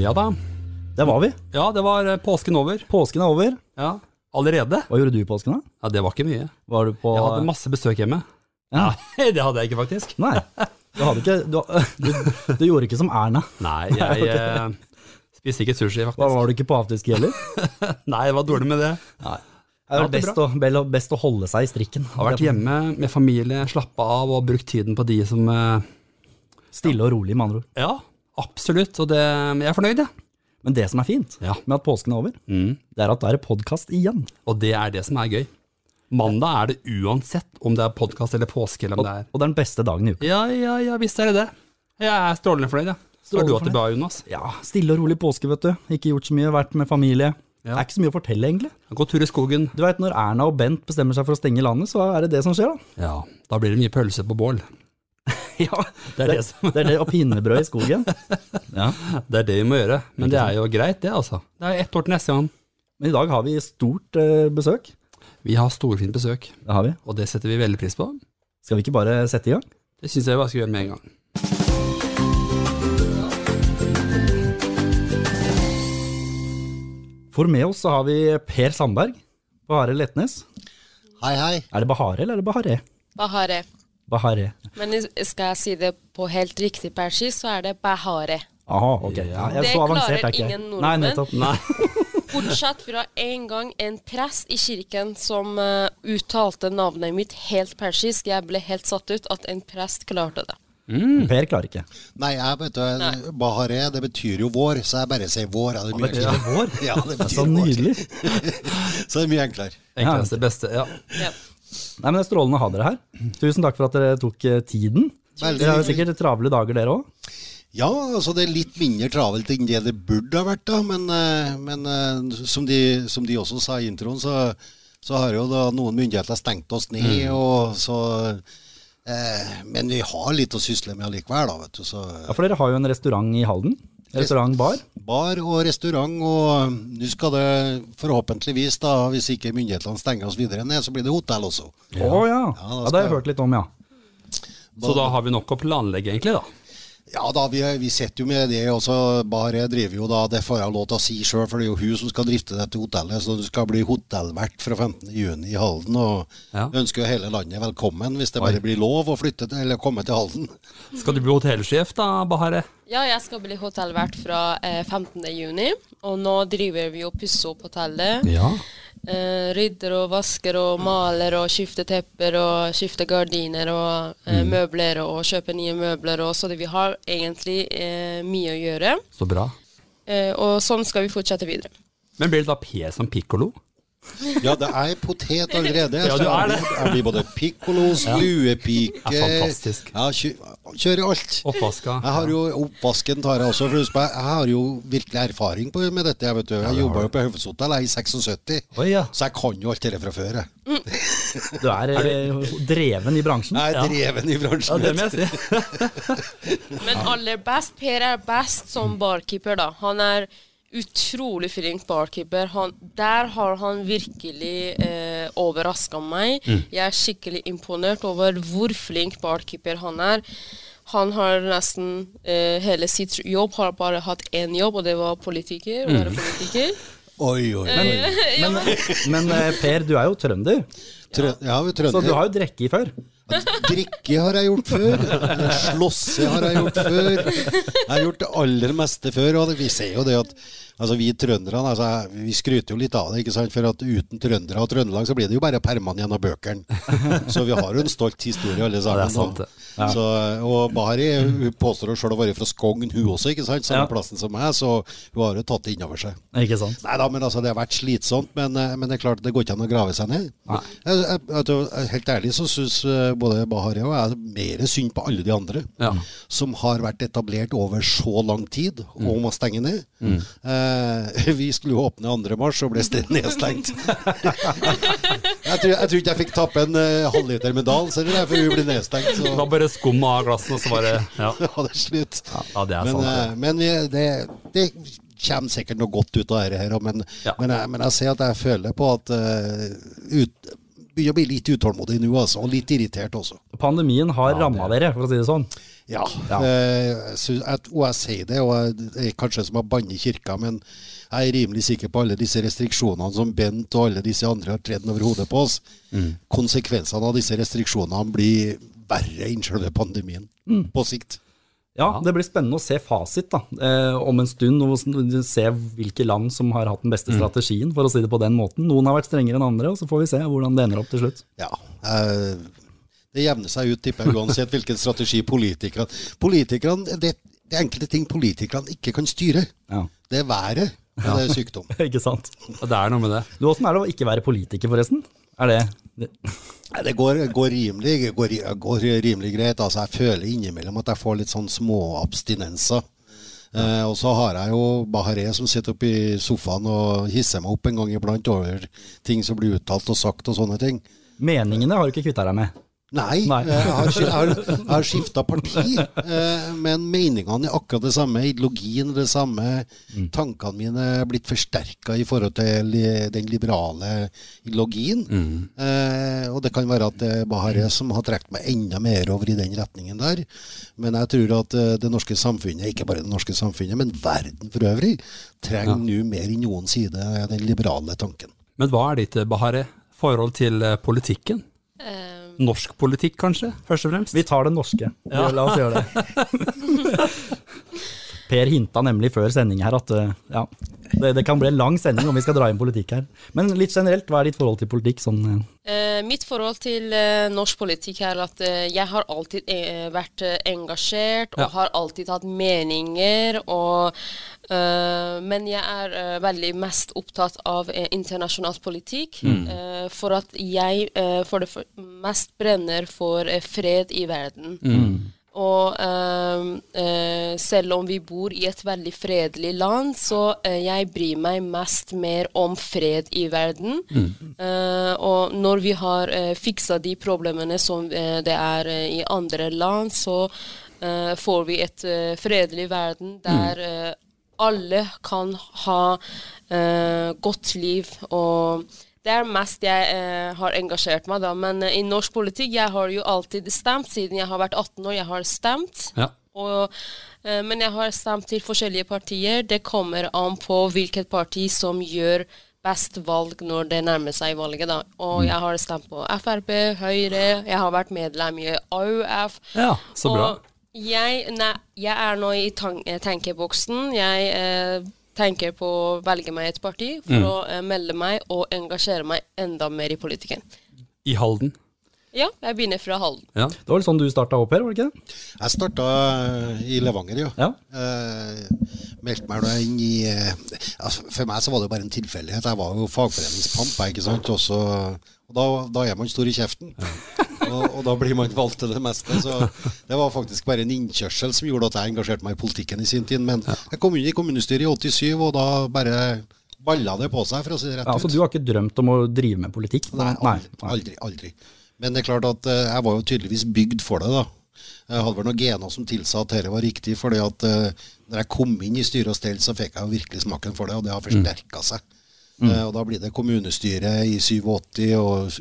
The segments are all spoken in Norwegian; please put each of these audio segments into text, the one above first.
Ja da. Det var vi. Ja, det var eh, påsken over. Påsken er over. Ja, allerede. Hva gjorde du i påsken, da? Ja, det var ikke mye. Var du på Jeg hadde masse besøk hjemme. Ja. Nei, det hadde jeg ikke faktisk. Nei. Du, ikke, du, du, du gjorde ikke som Erna. Nei, jeg okay. spiste ikke sushi, Hva faktisk. var du ikke på afterski heller? Nei, det var dårlig med det. Nei. Det er er best, å, best å holde seg i strikken. Jeg har vært hjemme med familie, slappa av og brukt tiden på de som eh, Stille og rolig, med andre ord. Ja, absolutt. Og det, jeg er fornøyd, jeg. Men det som er fint Ja. med at påsken er over, Mm. det er at da er det podkast igjen. Og det er det som er gøy. Mandag er det uansett om det er podkast eller påske eller om Og, det er og det er den beste dagen i uka. Ja, ja, ja, visst er det det. Jeg er strålende fornøyd, jeg. Så har du hatt det bra, Jonas? Ja, Stille og rolig påske, vet du. Ikke gjort så mye, vært med familie. Ja. Det er ikke så mye å fortelle, egentlig. Gå tur i skogen. Du vet, Når Erna og Bent bestemmer seg for å stenge landet, så er det det som skjer, da. Ja, da blir det mye pølse på bål. Ja, Det er det, som, det er det, Og pinnebrød i skogen. Ja. det er det vi må gjøre. Men det er jo greit, det, altså. Det er ett år til neste gang. Men i dag har vi stort eh, besøk. Vi har storfint besøk, Det har vi. og det setter vi veldig pris på. Skal vi ikke bare sette i gang? Det syns jeg vi bare skal gjøre med en gang. For med oss så har vi Per Sandberg. Bahare Letnes. Hei, hei. Er det Bahare eller er det Bahare? Bahare. Bahare. Men skal jeg si det på helt riktig persisk, så er det bahare. Aha, ok. Ja, Det klarer ingen ikke ingen Nei, nettopp. Nei. Bortsett fra en gang en prest i kirken som uh, uttalte navnet mitt helt persisk. Jeg ble helt satt ut at en prest klarte det. Per klarer ikke. Nei, jeg vet du, Bahare, det betyr jo vår, så jeg bare sier vår. er det, mye betyr det vår? Ja, det Det betyr så nydelig. Så det er mye enklere. Enkleste, beste. Ja. Ja. Nei, men Det er strålende å ha dere her. Tusen takk for at dere tok eh, tiden. Veldig Dere har jo sikkert travle dager, dere òg. Ja, altså det er litt mindre travelt enn det det burde ha vært, da. Men, eh, men eh, som, de, som de også sa i introen, så, så har jo da noen myndigheter stengt oss ned. Mm. og så... Eh, men vi har litt å sysle med allikevel, da, vet du. Så Ja, for dere har jo en restaurant i Halden. Restaurant-bar. bar og restaurant, og nå skal det forhåpentligvis, da, hvis ikke myndighetene stenger oss videre ned, så blir det hotell også. Å ja. Ja, ja. ja Det har jeg hørt litt om, ja. Så da har vi nok å planlegge, egentlig, da. Ja da, vi, vi sitter jo med det. også Bare driver jo da, Det får jeg lov til å si sjøl, for det er jo hun som skal drifte dette hotellet. Så du skal bli hotellvert fra 15.6 i Halden. Og Ja. ønsker jo hele landet velkommen, hvis det bare blir lov å flytte til, eller komme til Halden. Skal du bli hotellsjef, da, Bahare? Ja, jeg skal bli hotellvert fra eh, 15. juni, og nå driver vi og pusser opp hotellet. Ja. Eh, rydder og vasker og maler og skifter tepper og skifter gardiner og eh, Mm. møbler og kjøper nye møbler og så det vi har egentlig eh, mye å gjøre. Så bra. Eh, og sånn skal vi fortsette videre. Men blir det da P som pikkolo? Ja, det er potet allerede. Ja, du er det. Jeg blir både pikkolo, stuepike Ja, fantastisk. Kjører alt. Oppvaska? Jeg har jo Oppvasken tar jeg også. For jeg har jo virkelig erfaring på, med dette. Jeg, vet du. jeg jobba jo på Høvedshotell i 76, Oi, ja. så jeg kan jo alt dette fra før. jeg. Du er eh, dreven i bransjen. Jeg er dreven i bransjen. Ja, det må jeg si. Men aller best, Per er best som barkeeper, da. Han er utrolig flink barkeeper. Han, der har han virkelig eh, overraska meg. Jeg er skikkelig imponert over hvor flink barkeeper han er. Han har nesten eh, hele sitt jobb har bare hatt én jobb, og det var politiker. Mm. være politiker. Oi, oi, oi. Men, men eh, Per, du er jo trønder, Trø ja, vi trønder. så du har jo drukket i før. Drikke har jeg gjort før. Slåsse har jeg gjort før. Jeg har gjort det aller meste før. Og vi ser jo det at altså, vi trønderne altså, vi skryter jo litt av det. ikke sant? For at uten trøndere og Trøndelag så blir det jo bare permene gjennom bøkene. Så vi har jo en stolt historie alle sammen. Ja, det er sant, det. og- Så, og Bari hun påstår sjøl å være fra Skogn, hun også, ikke sant? samme Ja. plassen som meg. Så hun har jo tatt det innover seg. Ikke sant? Nei da, men altså, det har vært slitsomt. Men, eh, men det er klart det går ikke an å grave seg ned. Jeg, jeg, jeg, helt ærlig så syns både Bahari og jeg mer synd på alle de andre Ja. som har vært etablert over så lang tid og må stenge ned. Eh, vi skulle jo åpne 2. mars og ble st- nedstengt. jeg, tror, jeg tror ikke jeg fikk tappe en uh, halvliter med Dals eller før vi ble nedstengt. Det var bare skum av glassene, og så var det Ja, ja, det er slutt. ja det er Men, sant. eh, det. men vi, det, det kommer sikkert noe godt ut av dette her. Men, Ja. men, jeg, men jeg ser at jeg føler på at uh, ut, begynner å bli litt utålmodig nå, altså, og litt irritert også. Pandemien har ramma dere, for å si det sånn. Ja, eh, synes, jeg, og jeg sier det, og jeg, det er kanskje som å banne i kirka, men jeg er rimelig sikker på alle disse restriksjonene som Bent og alle disse andre har tredd over hodet på oss. Konsekvensene av disse restriksjonene blir verre enn selve pandemien på sikt. Ja, det blir spennende å se fasit da, eh, om en stund, og se hvilke land som har hatt den beste strategien, for å si det på den måten. Noen har vært strengere enn andre, og så får vi se hvordan det ender opp til slutt. Ja, eh, det jevner seg ut, tipper jeg, uansett hvilken strategi politikerne Politikerne, det, det er enkelte ting politikerne ikke kan styre. Ja, Det er været, og det er sykdom. ikke sant. Det er noe med det. Du, Åssen er det å ikke være politiker, forresten? Er det, det går, går, rimelig, går, går rimelig greit. Altså, jeg føler innimellom at jeg får litt sånn små abstinenser. Eh, og så har jeg jo Bahareh som sitter oppe i sofaen og hisser meg opp en gang iblant over ting som blir uttalt og sagt og sånne ting. Meningene har du ikke kvitta deg med. Nei, Nei. jeg har, jeg har, skifta parti, eh, men meningene er akkurat det samme. Ideologien er det samme. Tankene mine er blitt forsterka i forhold til den liberale ideologien. Mm. og det kan være at det er Bahareh som har trukket meg enda mer over i den retningen der. Men jeg tror at eh, det norske samfunnet, ikke bare det norske samfunnet, men verden for øvrig, trenger nå mer enn side den liberale tanken. Men hva er ditt, Bahareh, forhold til eh, politikken? Eh, Norsk politikk, kanskje, først og fremst? Vi tar det norske. Ja. La oss gjøre det. Per hinta nemlig før sending her at eh, ja, det, det kan bli en lang sending om vi skal dra inn politikk her. Men litt generelt, hva er ditt forhold til politikk? Sånn, eh, Eh, mitt forhold til eh, norsk politikk er at eh, jeg har alltid eh, vært engasjert og Ja. har alltid hatt meninger. Og, eh, men jeg er eh, veldig mest opptatt av eh, internasjonal politikk. eh, for at jeg eh, for det for mest brenner for eh, fred i verden. Og ehm, eh, selv om vi bor i et veldig fredelig land, så eh, jeg bryr meg mest mer om fred i verden. Eh, og når vi har uh, fiksa de problemene som eh, det er eh, i andre land, så eh, får vi et eh, fredelig verden der eh, alle kan ha eh, godt liv. og det er mest jeg eh, har engasjert meg, da. Men eh, i norsk politikk jeg har jo alltid stemt. Siden jeg har vært 18 år, jeg har stemt. Ja. Og, eh, men jeg har stemt til forskjellige partier. Det kommer an på hvilket parti som gjør best valg når det nærmer seg valget. da. Og jeg har stemt på Frp, Høyre, jeg har vært medlem i AUF. Ja, så bra. Og jeg, nei, jeg er nå i tan eh, tenkeboksen. Jeg eh, tenker på å velge meg et parti for Mm. å eh, melde meg og engasjere meg enda mer i politikken. I Halden. Ja, jeg begynner fra Halden. Ja. det var vel sånn du starta opp her, var det ikke det? Jeg starta i Levanger, ja. Ja. Eh, meldte meg da inn i eh, altså, For meg så var det jo bare en tilfeldighet. Jeg var jo fagforeningspamp, ikke sant. Og, så, og da, da er man stor i kjeften. og, og da blir man valgt til det meste. Så det var faktisk bare en innkjørsel som gjorde at jeg engasjerte meg i politikken i sin tid. Men jeg kom inn i kommunestyret i 87, og da bare balla det på seg, for å si det rett Ja, altså, du har ikke drømt om å drive med politikk? Nei, aldri, aldri, aldri. Men det er klart at eh, jeg var jo tydeligvis bygd for det, da. Jeg hadde vel noen gener som tilsa at dette var riktig, fordi at uh, når jeg kom inn i styre og stell, så fikk jeg jo virkelig smaken for det, og det har forsterka seg. Eh, og da blir det kommunestyre i 87 og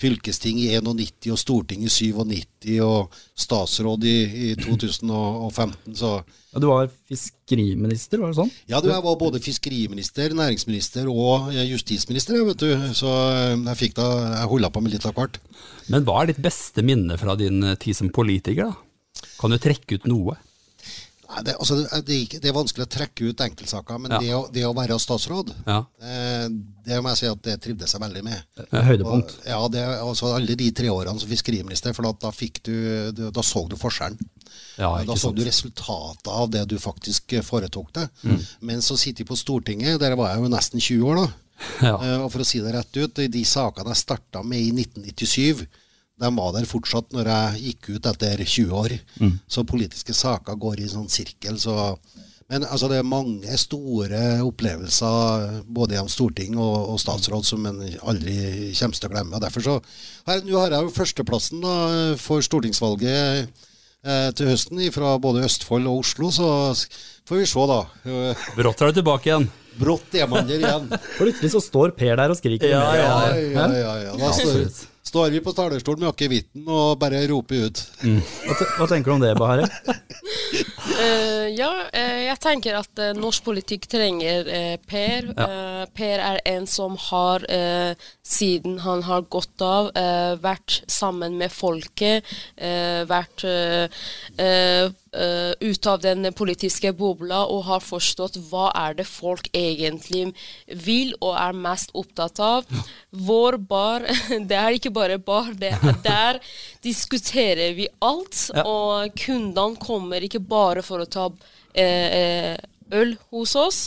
fylkesting i 91 og storting i 97 og statsråd i, i 2015, så Ja, du var fiskeriminister, var det sånn? ja, du, jeg var både fiskeriminister, næringsminister og eh, justisminister, vet du. Så eh, jeg fikk da, jeg holda på med litt av hvert. Men hva er ditt beste minne fra din tid som politiker, da? Kan du trekke ut noe? Nei, det, altså, det, det er vanskelig å trekke ut enkeltsaker, men Ja. det, å, det å være statsråd, Ja. eh, det må jeg si at det trivdes jeg veldig med. Eh, Høydepunkt. Og, ja, det, altså Alle de tre årene som fiskeriminister, for da, fikk du, du, da så du forskjellen. Ja, da så sant. du resultatet av det du faktisk eh, foretok deg. Mm. Men så sitter jeg på Stortinget, der var jeg jo nesten 20 år, da. Ja. Eh, og for å si det rett ut, de sakene jeg starta med i 1997, de var der fortsatt når jeg gikk ut etter 20 år. Mm. Så politiske saker går i sånn sirkel. Så. Men altså, det er mange store opplevelser både gjennom storting og, og statsråd som en aldri kommer til å glemme. Og derfor så her, Nå har jeg jo førsteplassen da, for stortingsvalget eh, til høsten fra både Østfold og Oslo, så får vi se, da. Brått er du tilbake igjen. Brått er man der igjen. Plutselig så står Per der og skriker. Ja, ja, Ja, ja, ja, ja. Da står, står vi på talerstolen med akevitten og bare roper ut. Hva, hva tenker du om det, Bahareh? uh, ja, uh, jeg tenker at uh, norsk politikk trenger Per. Eh, per er en som har, eh, siden han har gått av, eh, vært sammen med folket, eh, vært eh, ut av den politiske bobla og har forstått hva er det folk egentlig vil og er mest opptatt av. Vår bar, det er ikke bare bar, det er der diskuterer vi alt. Ja. Og kundene kommer ikke bare for å ta uh, øl hos oss.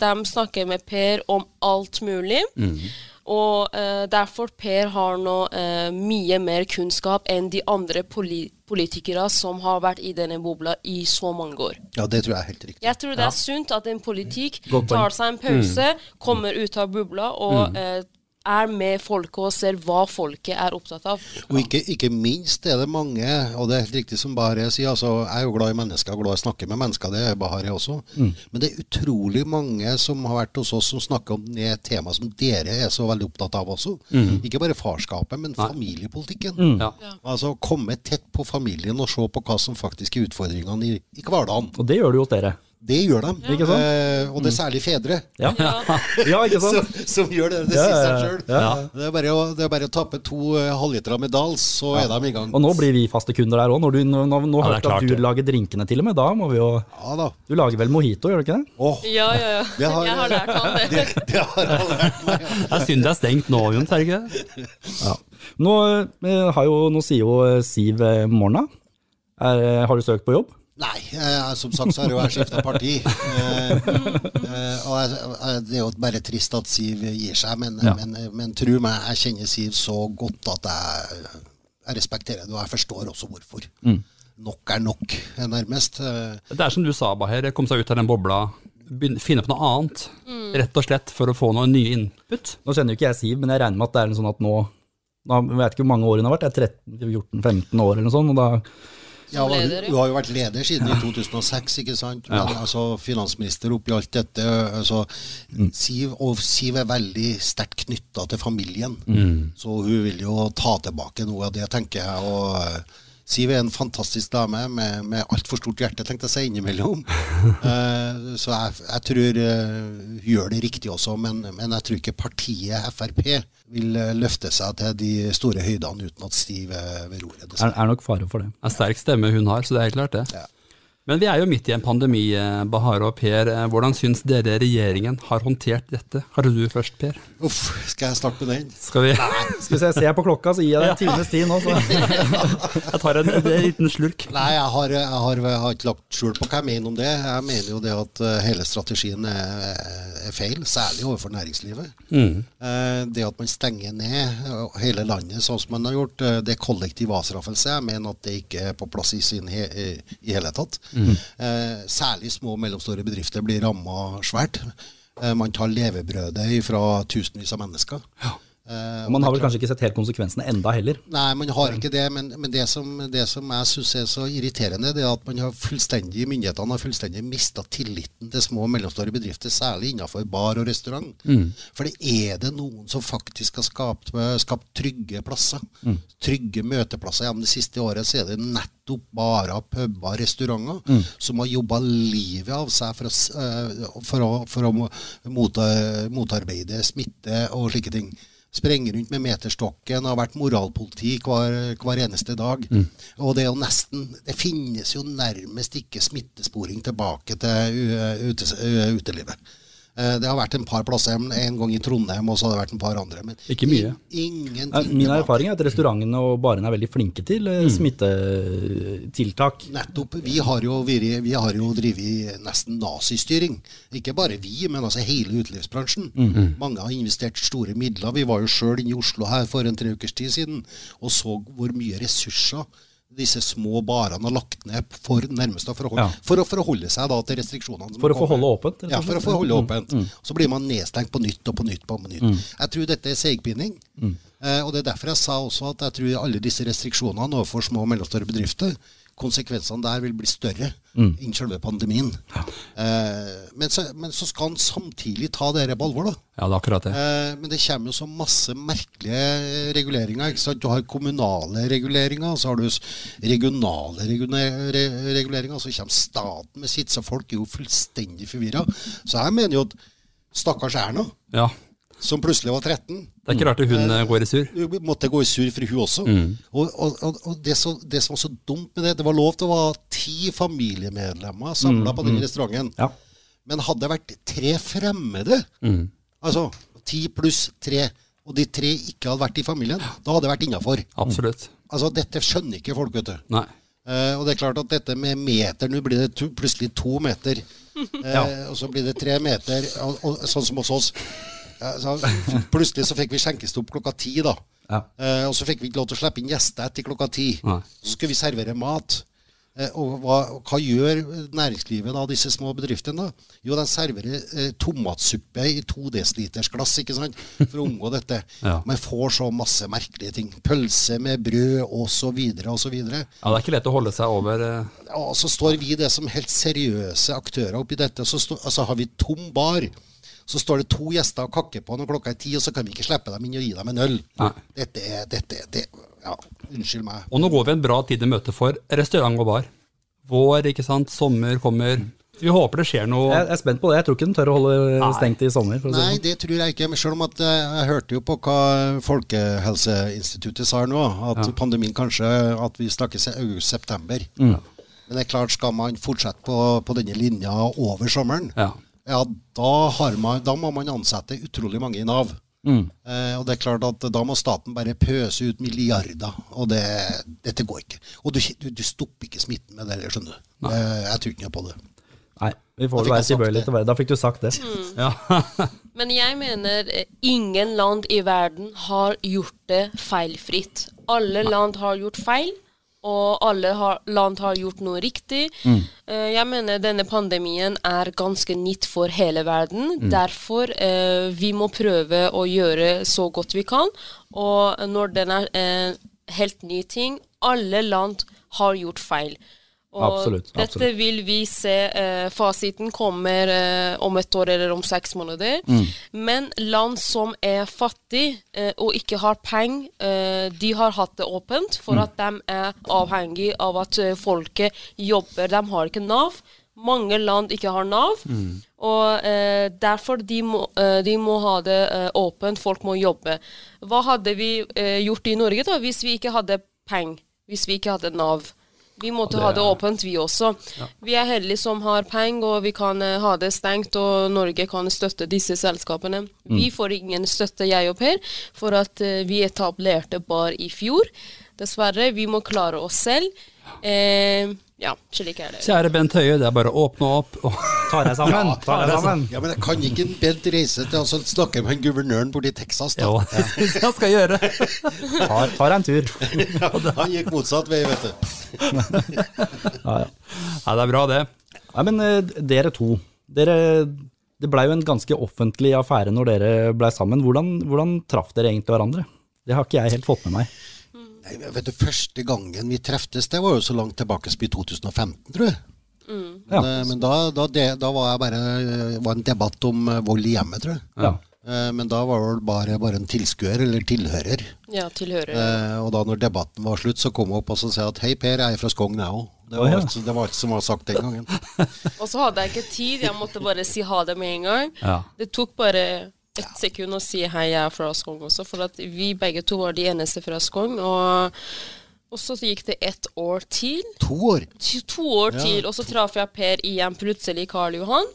De snakker med Per om alt mulig. Og eh, derfor Per har nå eh, mye mer kunnskap enn de andre poli politikere som har vært i denne bobla i så mange år. Ja, det tror jeg er helt riktig. Jeg tror det er sunt at en politikk tar seg en pause, kommer ut av bobla og eh, er med folket og ser hva folket er opptatt av. Og ikke, ikke minst er det mange, og det er helt riktig som Bahareh sier, altså, jeg er jo glad i mennesker, glad i å snakke med mennesker, det er Bahareh også. Men det er utrolig mange som har vært hos oss som snakker om det temaet som dere er så veldig opptatt av også. Ikke bare farskapet, men familiepolitikken. Ja. Altså komme tett på familien og se på hva som faktisk er utfordringene i, i hverdagen. Og det gjør du hos dere. Det gjør de. Ja. Eh, og det er særlig fedre. Ja, ja ikke Som, sant? som gjør det. Det sier seg sjøl. Det, er bare å- det er bare å tappe to uh, halvlitere med Dals, så er de i gang. Og nå blir vi faste kunder der òg. Når du, nå, nå, nå Ja, hørte klart at du lager drinkene til og med. Da må vi jo Ja da. Du lager vel mojito, gjør du ikke det? Oh. Ja, ja, ja. Det har- jeg har lært han det. det, det har han lært meg. Det er synd det er stengt nå, Jon Terje. Ja. Nå, eh, jo, nå sier jo eh, Siv Morna er, Har du søkt på jobb? Nei, eh, som sagt så har jo jeg skifta parti. Eh, eh, og jeg, jeg, det er jo bare trist at Siv gir seg, men, Ja. men, men tro meg, jeg kjenner Siv så godt at jeg, jeg respekterer det, og jeg forstår også hvorfor. Nok er nok, nærmest. Eh, Det er som du sa, Baher, komme seg ut av den bobla, begynne- finne på noe annet. Rett og slett for å få noen nye input. Nå kjenner jo ikke jeg Siv, men jeg regner med at det er en sånn at nå nå jeg vet ikke hvor mange år hun har vært, det er 13-14-15 år eller noe sånt. og da Ja, hun, leder, ja. hun har jo vært leder siden i 2006, ikke sant? Men altså, finansminister oppi alt dette. Altså, Siv, og Siv er veldig sterkt knytta til familien. Så hun vil jo ta tilbake noe av det, tenker jeg. og eh, Siv er en fantastisk dame med, med altfor stort hjerte, tenkte jeg å si innimellom. uh, så jeg, jeg tror eh, hun gjør det riktig også, men, men jeg tror ikke partiet Frp vil eh, løfte seg til de store høydene uten at Siv er ved roret. Det er, er nok fare for det. Det En sterk stemme hun har, så det er helt klart det. Ja. Men vi er jo midt i en pandemi, eh, Bahar og Per. Eh, Hvordan syns dere regjeringen har håndtert dette? Har du først, Per? Uff, skal jeg starte med den? Skal vi Skal vi se, ser jeg på klokka, så gir jeg deg en times tid nå. Så. Jeg tar en, en liten slurk. Nei, jeg har, jeg har, jeg har ikke lagt skjul på hva jeg mener om det. Jeg mener jo det at eh, hele strategien er, er feil, særlig overfor næringslivet. Mm. Det at man stenger ned hele landet sånn som man har gjort, det er kollektiv avstraffelse. Jeg mener at det ikke er på plass i sin he i i hele tatt. Eh, Særlig små og mellomstore bedrifter blir ramma svært. Eh, Man tar levebrødet fra tusenvis av mennesker. Eh, Og man har vel kanskje ikke sett helt konsekvensene enda heller. Nei, man har ikke det. Men, men det, som, det som jeg syns er så irriterende, det er at man har fullstendig, myndighetene har fullstendig mista tilliten til små og mellomstore bedrifter, særlig innenfor bar og restaurant. For det er det noen som faktisk har skapt, skapt trygge plasser. Trygge møteplasser. Gjennom det siste året så er det nettopp barer, puber, restauranter som har jobba livet av seg for å, eh, for å, for å mo- motarbeide smitte og slike ting sprenger rundt med meterstokken, har vært moralpoliti hver, hver eneste dag. Og det er jo nesten Det finnes jo nærmest ikke smittesporing tilbake til ute, utelivet. Eh, Det har vært en par plasser, en gang i Trondheim, og så har det vært en par andre. Men Ikke mye. Min erfaring er at restaurantene og barene er veldig flinke til mm. smittetiltak. Nettopp. Vi har jo, vi har jo drevet nesten nazistyring. Ikke bare vi, men altså hele utelivsbransjen. Mange har investert store midler. Vi var jo sjøl inne i Oslo her for en tre ukers tid siden og så hvor mye ressurser disse små barene har lagt ned for nærmest for, å holde, Ja. for å forholde seg da til restriksjonene. For å forholde åpent. Ja, for å forholde holde åpent. Så blir man nedstengt på nytt og på nytt. på nytt. Jeg tror dette er seigpining. Eh, og Det er derfor jeg sa også at jeg tror alle disse restriksjonene overfor små og mellomstore bedrifter konsekvensene der vil bli større enn selve pandemien. Eh, men, så, men så skal han samtidig ta dette på alvor, da. Ja, det er akkurat det. Eh, men det kommer jo så masse merkelige reguleringer. ikke sant? Du har kommunale reguleringer, så har du regionale reguleringer, så kommer staten med sitt, så folk er jo fullstendig forvirra. Så jeg mener jo at stakkars Erna, Ja. Som plutselig var 13 Det er ikke rart hun eh, går i sur. hun måtte gå i sur for hun også. Og, og, og, og det, så, det som var så dumt med det, det var lov til å ha ti familiemedlemmer samla på den restauranten. Ja. Men hadde det vært tre fremmede, altså ti pluss tre, og de tre ikke hadde vært i familien, da hadde det vært innafor. Absolutt. Altså, dette skjønner ikke folk, vet du. Nei. Uh, og det er klart at dette med meter, nå blir det to, plutselig to meter. Eh, Og så blir det tre meter, og, og, sånn som hos oss. Så plutselig så fikk vi skjenkestopp klokka ti, da. Ja. Eh, og så fikk vi ikke lov til å slippe inn gjester etter klokka ti. Nei. Så skulle vi servere mat. Eh, og hva, hva gjør næringslivet da, disse små bedriftene? da? Jo, de serverer eh, tomatsuppe i to desiliters glass ikke sant? for å omgå dette. Ja. Man får så masse merkelige ting. Pølse med brød osv. osv. Ja, det er ikke lett å holde seg over eh, Og så står vi det som helt seriøse aktører oppi dette. Så stå, altså har vi tom bar. Så står det to gjester og kakker på når klokka er ti, og så kan vi ikke slippe dem inn og gi dem en øl. Nei. Dette er dette, det, Ja, unnskyld meg. Og nå går vi en bra tid i møte for restaurant og bar. Vår, ikke sant. Sommer kommer. Vi håper det skjer noe. Jeg er spent på det. Jeg tror ikke den tør å holde Nei. stengt i sommer. For å si Nei, sånn. det tror jeg ikke. Men selv om at eh, jeg hørte jo på hva Folkehelseinstituttet sa nå, at pandemien kanskje at vi snakkes i august-september. Mm. Men det er klart, skal man fortsette på, på denne linja over sommeren, Ja. Ja, da, har man, da må man ansette utrolig mange i Nav. Mm. Eh, og det er klart at da må staten bare pøse ut milliarder, og det, dette går ikke. Og du, du, du stopper ikke smitten med det, skjønner du. Eh, jeg tror ikke noe på det. Nei, vi får være tilbøyelige til å være Da fikk du sagt det. ja. Men jeg mener eh, ingen land i verden har gjort det feilfritt. Alle land har gjort feil, og alle har, land har gjort noe riktig. Eh, jeg mener denne pandemien er ganske nytt for hele verden. Derfor eh, vi må prøve å gjøre så godt vi kan. Og når den er en helt ny ting, alle land har gjort feil. Og Absolutt, dette absolutt. vil vi se eh, Fasiten kommer eh, om et år eller om seks måneder. Mm. Men land som er fattige eh, og ikke har penger, eh, de har hatt det åpent for Mm. at de er avhengig av at eh, folket jobber. De har ikke Nav. Mange land ikke har Nav. Mm. Og eh, derfor de må, de må ha det åpent. Folk må jobbe. Hva hadde vi gjort i Norge da hvis vi ikke hadde penger? Hvis vi ikke hadde Nav? Vi måtte ha det åpent, vi også. Vi er heldige som har penger, og vi kan eh, ha det stengt, og Norge kan støtte disse selskapene. Vi får ingen støtte, jeg og Per, for at eh, vi etablerte bar i fjor. Dessverre. Vi må klare oss selv. Eh, ja, slik er det. Kjære Bent Høie, det er bare å åpne opp. Og Ta deg sammen. Ta deg sammen. Ja, men jeg kan ikke en Bent reise til og så snakke med guvernøren borti Texas, da. jo, det syns jeg han skal gjøre. Tar, tar en tur. Han gikk motsatt vei, vet du. Ja, ja. Ja, det er bra, det. Nei, men eh, dere to. Dere, det blei jo en ganske offentlig affære når dere blei sammen. Hvordan, hvordan traff dere egentlig hverandre? Det har ikke jeg helt fått med meg. Nei, vet du, Første gangen vi treftes, det var jo så langt tilbake som i 2015, tror jeg. Ja. Men, eh, men da, da, det, da var jeg bare eh, var en debatt om eh, vold i hjemmet, tror jeg. Ja. Eh, Men da var det bare, bare en tilskuer, eller tilhører. Ja, tilhører. Eh, og da når debatten var slutt, så kom hun opp og sa at hei, Per, jeg er fra Skogn, jeg òg. Det, var alt- det var alt som var sagt den gangen. Og så hadde jeg ikke tid, jeg måtte bare si ha det med en gang. Ja. Det tok bare ett sekund å si hei, jeg er fra Skogn også, for at vi begge to var de eneste fra Skogn. Og, og så gikk det ett år til. To år. To to år til, og så traff jeg Per igjen plutselig i Karl Johan.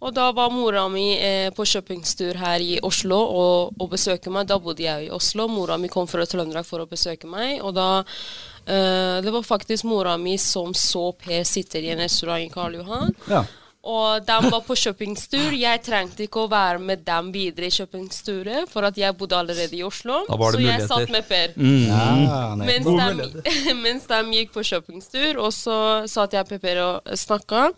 Og da var mora mi eh, på shoppingtur her i Oslo og, og besøke meg. Da bodde jeg i Oslo. Mora mi kom fra Trøndelag for å besøke meg. Og da eh, Det var faktisk mora mi som så Per sitter i en restaurant i Karl Johan. Ja. Og de var på shoppingtur. Jeg trengte ikke å være med dem videre i shoppingsturet, for at jeg bodde allerede i Oslo. Da var det så jeg satt med Per. Ja, Mens de, mens de gikk på shoppingstur, og så satt jeg med Per og snakka.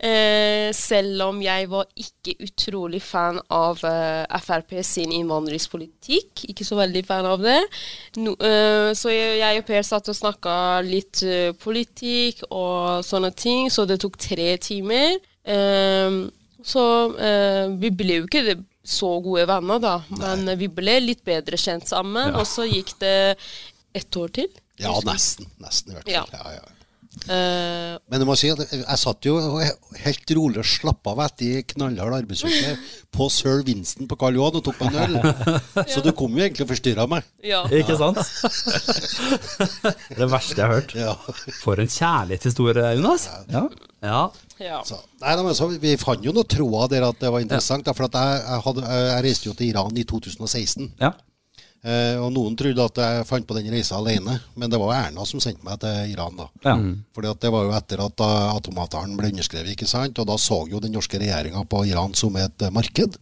Eh, selv om jeg var ikke utrolig fan av eh, Frp sin innvandringspolitikk. Ikke så veldig fan av det. No, eh, så jeg, jeg og Per satt og snakka litt eh, politikk og sånne ting, så det tok tre timer. Eh, så eh, vi ble jo ikke så gode venner, da, men vi ble litt bedre kjent sammen. Og så gikk det ett år til. Ja, nesten. Nesten, i hvert Ja. fall. Ja, ja. Eh, Men jeg må si at jeg satt jo helt rolig og slappa av etter knallhard arbeidsuke på Sir Winston på Karl Johan og tok meg en øl. Så du kom jo egentlig og forstyrra meg. ja. Ikke sant? det verste jeg har hørt. Ja. For en kjærlighetshistorie, Jonas. Ja. Ja. ja. Så, nei, men så, vi fant jo noen tråder der at det var interessant. Da, for at jeg, jeg, hadde, jeg reiste jo til Iran i 2016. ja. Eh, og noen trodde at jeg fant på den reisa alene, men det var Erna som sendte meg til Iran. da. ja. Fordi at Det var jo etter at uh, atomavtalen ble underskrevet, ikke sant? og da så jo den norske regjeringa på Iran som et marked, marked.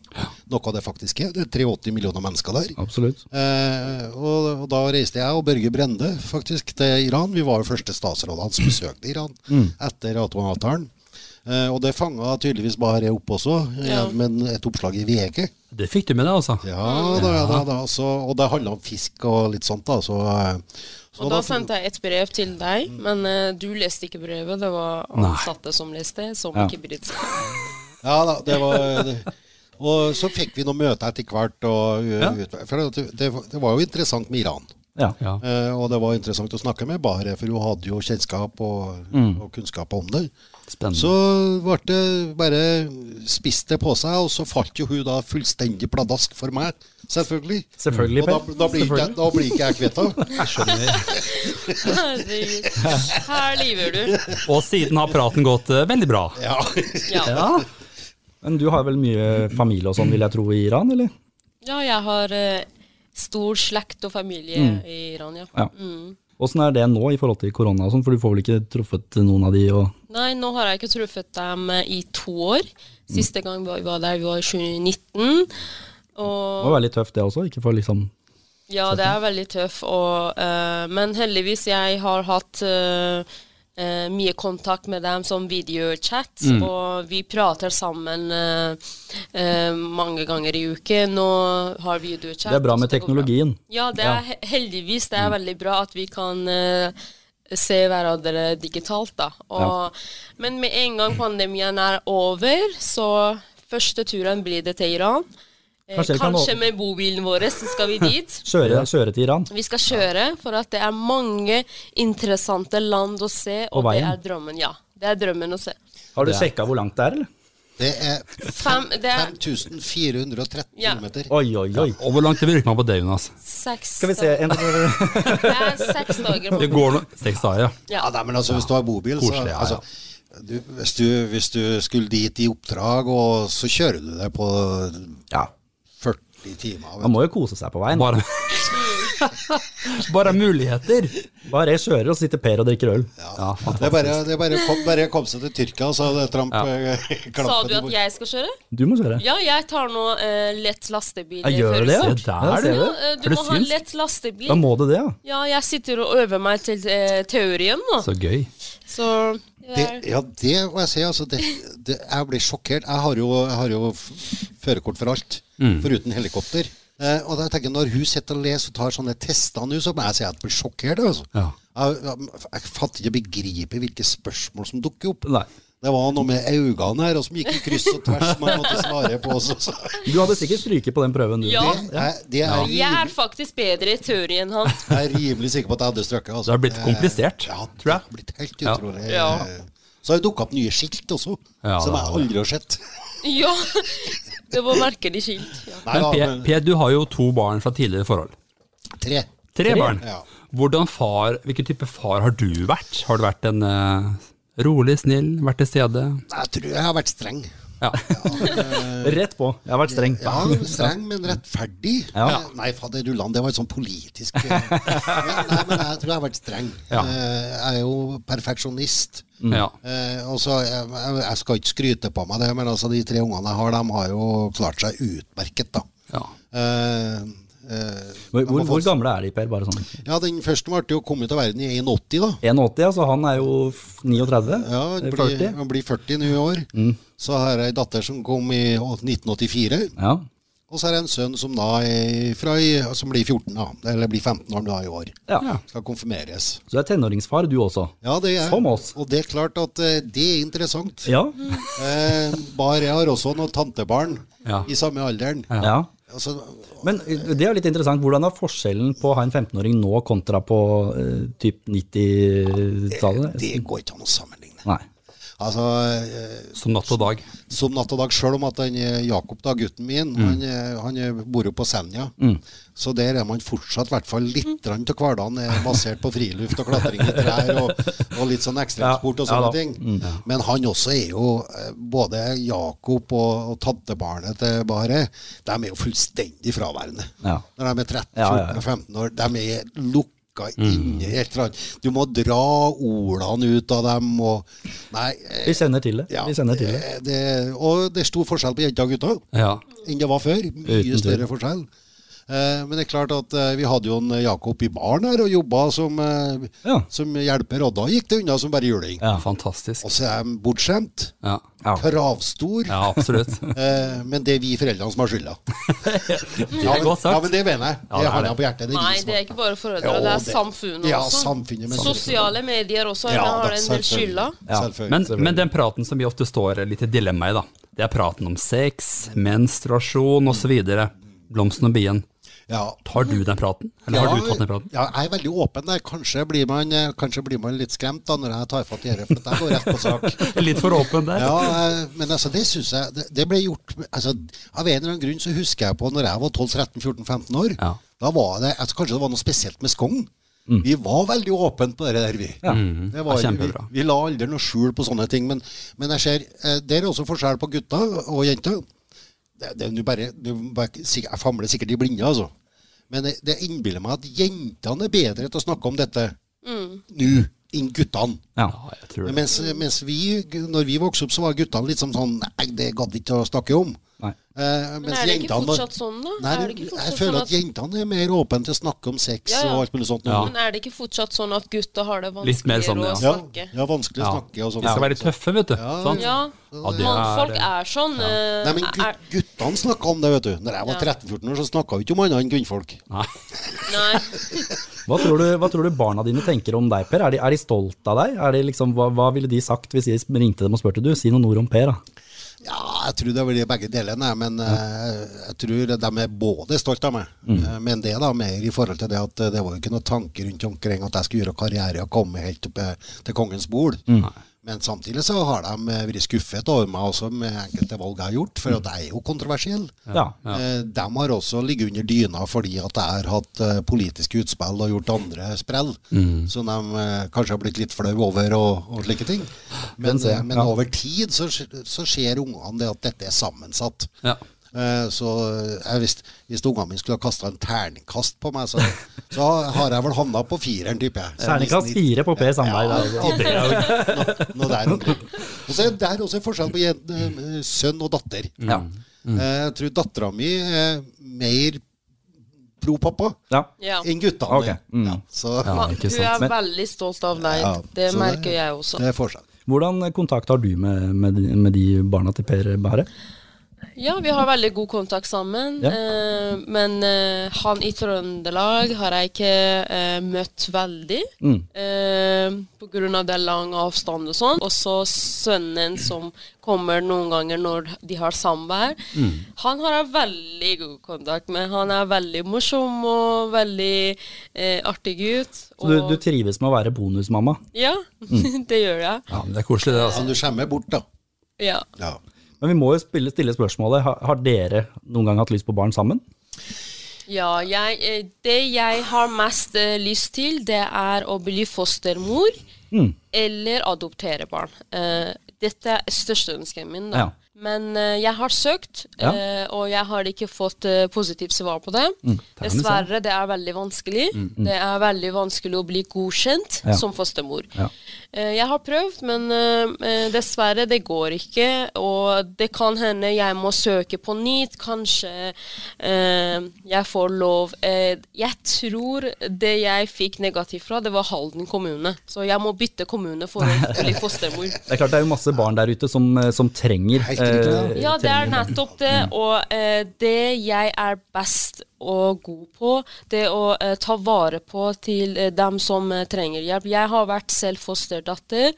Noe det faktisk er. Det er 83 millioner mennesker der. Absolutt. Eh, og, og da reiste jeg og Børge Brende faktisk til Iran. Vi var jo første statsrådene som besøkte Iran etter atomavtalen. Eh, og det fanga tydeligvis bare opp også, Ja. med et oppslag i VG. Det fikk du med deg, altså. Ja da, ja, da, da. Så, og det handla om fisk og litt sånt, da. Så, eh, så Og da sendte jeg et brev til deg, men eh, du leste ikke brevet. Det var ansatte som leste, som Ja. ikke brydde seg. Ja da, det var det. Og så fikk vi noen møter etter hvert. Og, Ja. ut- for det, det, det var jo interessant med Iran. Ja. Ja. Eh, og det var interessant å snakke med Bare, for hun hadde jo kjennskap og, og kunnskap om det. Spennende. Så ble det bare spist det på seg, og så falt jo hun da fullstendig pladask for meg, selvfølgelig. Selvfølgelig, Og da, da, blir ikke, jeg- da blir ikke jeg kvitt henne. Herregud. Her lyver du. Og siden har praten gått eh, veldig bra. Ja. Ja. Ja. Men du har vel mye familie og sånn, vil jeg tro, i Iran, eller? ja, jeg har eh, stor slekt og familie i Iran, ja. Ja. Mm. Åssen er det nå i forhold til korona og sånn, for du får vel ikke truffet noen av de Nei, nå har jeg ikke truffet dem eh, i to år. Siste gang vi var der, vi var i 2019. Det må være litt tøft det også, ikke for liksom ja, det er veldig tøft, Og, eh, men heldigvis, jeg har hatt eh, eh, mye kontakt med dem som videochat, og vi prater sammen eh, eh, mange ganger i uken. Nå har vi videochat. Det er bra med teknologien. bra. Ja, det er ja. heldigvis det er veldig bra at vi kan eh, se hverandre digitalt, da. Og, Men med en gang pandemien er over, så første turen blir det til Iran. Eh, Kanskje kan kanskje med bobilen vår så skal vi dit. Kjøre, kjøre til Iran. Vi skal kjøre, for at det er mange interessante land å se, og, og det er drømmen. Ja, det er drømmen å se. Har du Det er- sjekka hvor langt det er, eller? Det er er 5413 Ja. km. Oi, oi, oi. Og hvor langt bruker man på det, Jonas? seks Skal vi se en. Det er seks dager. Det på- går no seks dager, ja. Ja, Ja. nei, men altså, hvis du har bobil, så Koselig, ja, altså, du, hvis, du, hvis du skulle dit i oppdrag, og så kjører du deg på Ja, 40 timer. Man må jo kose seg på veien. Bare, bare muligheter. Bare jeg kjører, og så sitter Per og drikker øl. Ja, Det er bare, det er bare, kom, bare kom seg til Tyrkia, så hadde Trump Ja. eh, Sa du at jeg skal kjøre? Du må kjøre. Ja, jeg tar nå eh, lett lastebil. Jeg gjør det, ja. Se der, Ja, ser du. Ja, eh, du Er det må ha lett lastebil. Da må du det, ja. Ja, jeg sitter og øver meg til eh, teorien nå. Så gøy. Så Det, ja, det må jeg si. Altså, det, det, jeg blir sjokkert. Jeg har jo, jeg har jo førerkort for alt, foruten helikopter. Eh, og da tenker jeg, Når hun sitter og leser og tar sånne tester nå, så må jeg si at jeg blir sjokkert. Altså. Ja. Jeg, jeg, jeg fatter ikke begriper hvilke spørsmål som dukker opp. Nei. Det var noe med øynene her og som gikk i kryss og tvers som jeg måtte svare på. også. så. Du hadde sikkert stryket på den prøven, du. Ja. Det, er, det er, Jeg er faktisk bedre i teori enn han. jeg er rimelig sikker på at jeg hadde strøket. Altså. Det har blitt komplisert, Ja, tror det jeg. har blitt helt utrolig. Ja. Så har det dukka opp nye skilt også, Ja, som jeg aldri har sett. Ja, det var merkelig skilt. Ja. Nei, Men da, Per, men- per, du har jo to barn fra tidligere forhold. Tre. Tre barn. Ja. Hvordan far, Hvilken type far har du vært? Har du vært en uh, rolig, snill, vært til stede? Jeg tror jeg har vært streng. Ja. Rett på. Jeg har vært streng. Ja, streng, men rettferdig. Ja. Eh, Nei, fader Rullan, det var et sånn politisk eh, ja, Nei, men jeg tror jeg har vært streng. Ja. Eh, Jeg er jo perfeksjonist. Ja. Eh, og så, jeg, jeg skal ikke skryte på meg det, men altså de tre ungene jeg har, de har jo klart seg utmerket, da. ja. Eh, eh, Hvor, hvor, hvor gamle er de, Per? Bare sånn. Ja, den første ble jo kommet til verden i 81, da. 81, ja, så han er jo 39? Ja, han blir, 40? han blir 40 nå i år. Så har jeg ei datter som kom i 1984. Ja. Og så er det en sønn som da er fra i, som blir 14, da. Eller blir 15 år da i år. ja. Skal konfirmeres. Så du er tenåringsfar, du også? Ja, det er Som oss. Og det er klart at eh, det er interessant. Ja. Eh, bare jeg har også noen tantebarn Ja. i samme alderen. ja. Altså, Men eh, det er litt interessant. Hvordan er forskjellen på å ha en 15-åring nå kontra på uh, typ 90-tallet? det går ikke an å sammenligne. Nei. Altså, eh, Som natt og dag. som natt og dag, sjøl om at han, eh, Jakob, da, gutten min, han, eh, han bor jo på Senja. Så der er man fortsatt i hvert fall litt til hverdagen er basert på friluft og klatring i trær og, og litt sånn ekstremsport og Ja, ja sånne da. ting. Men han også er jo Både Jakob og, og tantebarnet til Bare, de er jo fullstendig fraværende. Ja. Når de er 13, Ja, ja, 14 ja. og 15 år. De er lukka inni et eller annet. Du må dra ordene ut av dem og Nei. eh, Vi sender til det. ja, Vi kjenner til det. det, det, og det er stor forskjell på jenter og gutter Ja. enn det var før. Mye større forskjell. Eh, men det er klart at eh, vi hadde jo en Jakob i baren her og jobba som, eh, Ja. som hjelper, og da gikk det unna som bare juling. Ja. Fantastisk. Og så er de bortskjemt, Ja, Ja. kravstor, ja absolutt. eh, men det er vi foreldrene som har skylda. Det er godt sagt. Ja, men det mener jeg. Det har det. jeg på hjertet. Det er Nei, det er ikke bare foreldre, Jo, det er samfunnet Ja, også. samfunnet. Sosiale medier også Ja, har en del skylda. Ja. Men, men den praten som vi ofte står litt i dilemma i, da, det er praten om sex, menstruasjon osv. Blomsten og bien. Ja. Tar du den praten? Eller har du tatt den praten? Ja, jeg er veldig åpen der. Kanskje blir man, eh, kanskje blir man litt skremt da når jeg tar fatt i dette, for jeg går rett på sak. Litt for åpen der. Ja, men altså, det syns jeg det, det ble gjort altså, Av en eller annen grunn så husker jeg på når jeg var 12-13-14-15 år. Ja. Da var det altså, Kanskje det var noe spesielt med Skogn. Vi var veldig åpne på det der, vi. Ja. Det var, Ja, vi, vi la aldri noe skjul på sånne ting. Men, men jeg ser eh, Det er også forskjell på gutter og jenter. Det, det du bare, det er bare Jeg famler sikkert i blinde, altså. Men det, det innbiller meg at jentene er bedre til å snakke om dette nå enn guttene. Ja. Ja, jeg tror det. Mens, mens vi, når vi vokste opp, så var guttene litt sånn sånn Nei, det gadd ikke å snakke om. Nei. Eh, Men er det ikke fortsatt sånn, da? Nei, er jeg føler sånn at jentene er mer åpne til å snakke om sex Ja, ja. og alt mulig sånt. Ja. Men er det ikke fortsatt sånn at gutta har det vanskeligere sånn, ja. å snakke? ja, vanskelig å Ja. snakke og sånn. De skal være litt tøffe, vet du. Ja, sant? Ja, mannfolk er- er sånn. Nei, men gut, guttene snakka om det, vet du. Når jeg var Ja. 13-14 år, så snakka vi ikke om annet enn kvinnfolk. Nei. nei. Hva, tror du, hva tror du barna dine tenker om deg, Per? Er de, er de stolt av deg? Er de liksom, hva, hva ville de sagt hvis de ringte dem og spurte du? Si noen ord om Per, da. Ja, jeg tror det blir begge delene, men eh, jeg tror de er både stolt av meg. Mm. Eh, men det er da mer i forhold til det at eh, det var jo ikke noen tanke rundt omkring at jeg skulle gjøre karriere og komme helt opp til kongens bol. Mm. Men samtidig så har de eh, vært skuffet over meg også med enkelte valg jeg har gjort, for at jeg er jo kontroversiell. Ja. ja. De har også ligget under dyna fordi at jeg har hatt eh, politiske utspill og gjort andre sprell, Mm. som de eh, kanskje har blitt litt flau over og, og slike ting. Men, men, eh, men ja. over tid så, så ser ungene det at dette er sammensatt. Ja. Eh, Så jeg visste, hvis ungene mine skulle ha kasta en terningkast på meg, så, så har jeg vel havna på fireren, tipper jeg. Terningkast fire på Per Sandberg. Ja, der. det er nå noe der omkring. Og så er det der også forskjell på eh, sønn og datter. Ja. Mm. Jeg tror dattera mi er mer pro pappa Ja. Ja. enn guttene. Okay. mm. Ja, Ja, Hun er. Men- veldig stolt av deg. Ja, det merker merker jeg også. det er. Hvordan kontakt har du med, med, med de barna til Per Bare? Ja, vi har veldig god kontakt sammen. Ja. Eh, men eh, han i Trøndelag har jeg ikke eh, møtt veldig. Mm. Eh, på grunn av det lang avstand og sånn. Og så sønnen som kommer noen ganger når de har samvær. Mm. Han har jeg veldig god kontakt med. Han er veldig morsom og veldig eh, artig gutt. Så du, Og, du trives med å være bonusmamma? Ja, det gjør jeg. ja, men det er koselig, det. altså. Men du skjemmer bort, da. Ja. Ja. Men vi må jo spille, stille spørsmålet, har, har dere noen gang hatt lyst på barn sammen? Ja, jeg, eh, det jeg har mest eh, lyst til, det er å bli fostermor Mm. eller adoptere barn. Eh, dette er største ønsket min. Da. Ja. Men jeg har søkt, Ja. og jeg har ikke fått positivt svar på det. Mm. Dessverre, det er veldig vanskelig. Det er veldig vanskelig å bli godkjent Ja. som fostermor. Ja. Eh, jeg har prøvd, men eh, eh, dessverre, det går ikke. Og det kan hende jeg må søke på nytt. Kanskje eh, jeg får lov eh, Jeg tror det jeg fikk negativt fra, det var Halden kommune. Så jeg må bytte kommune for å bli fostermor. Det er klart det er jo masse barn der ute som, som trenger ja. det er nettopp det. Og eh, det jeg er best og god på, det å eh, ta vare på til eh, dem som eh, trenger hjelp. Jeg har vært selv fosterdatter.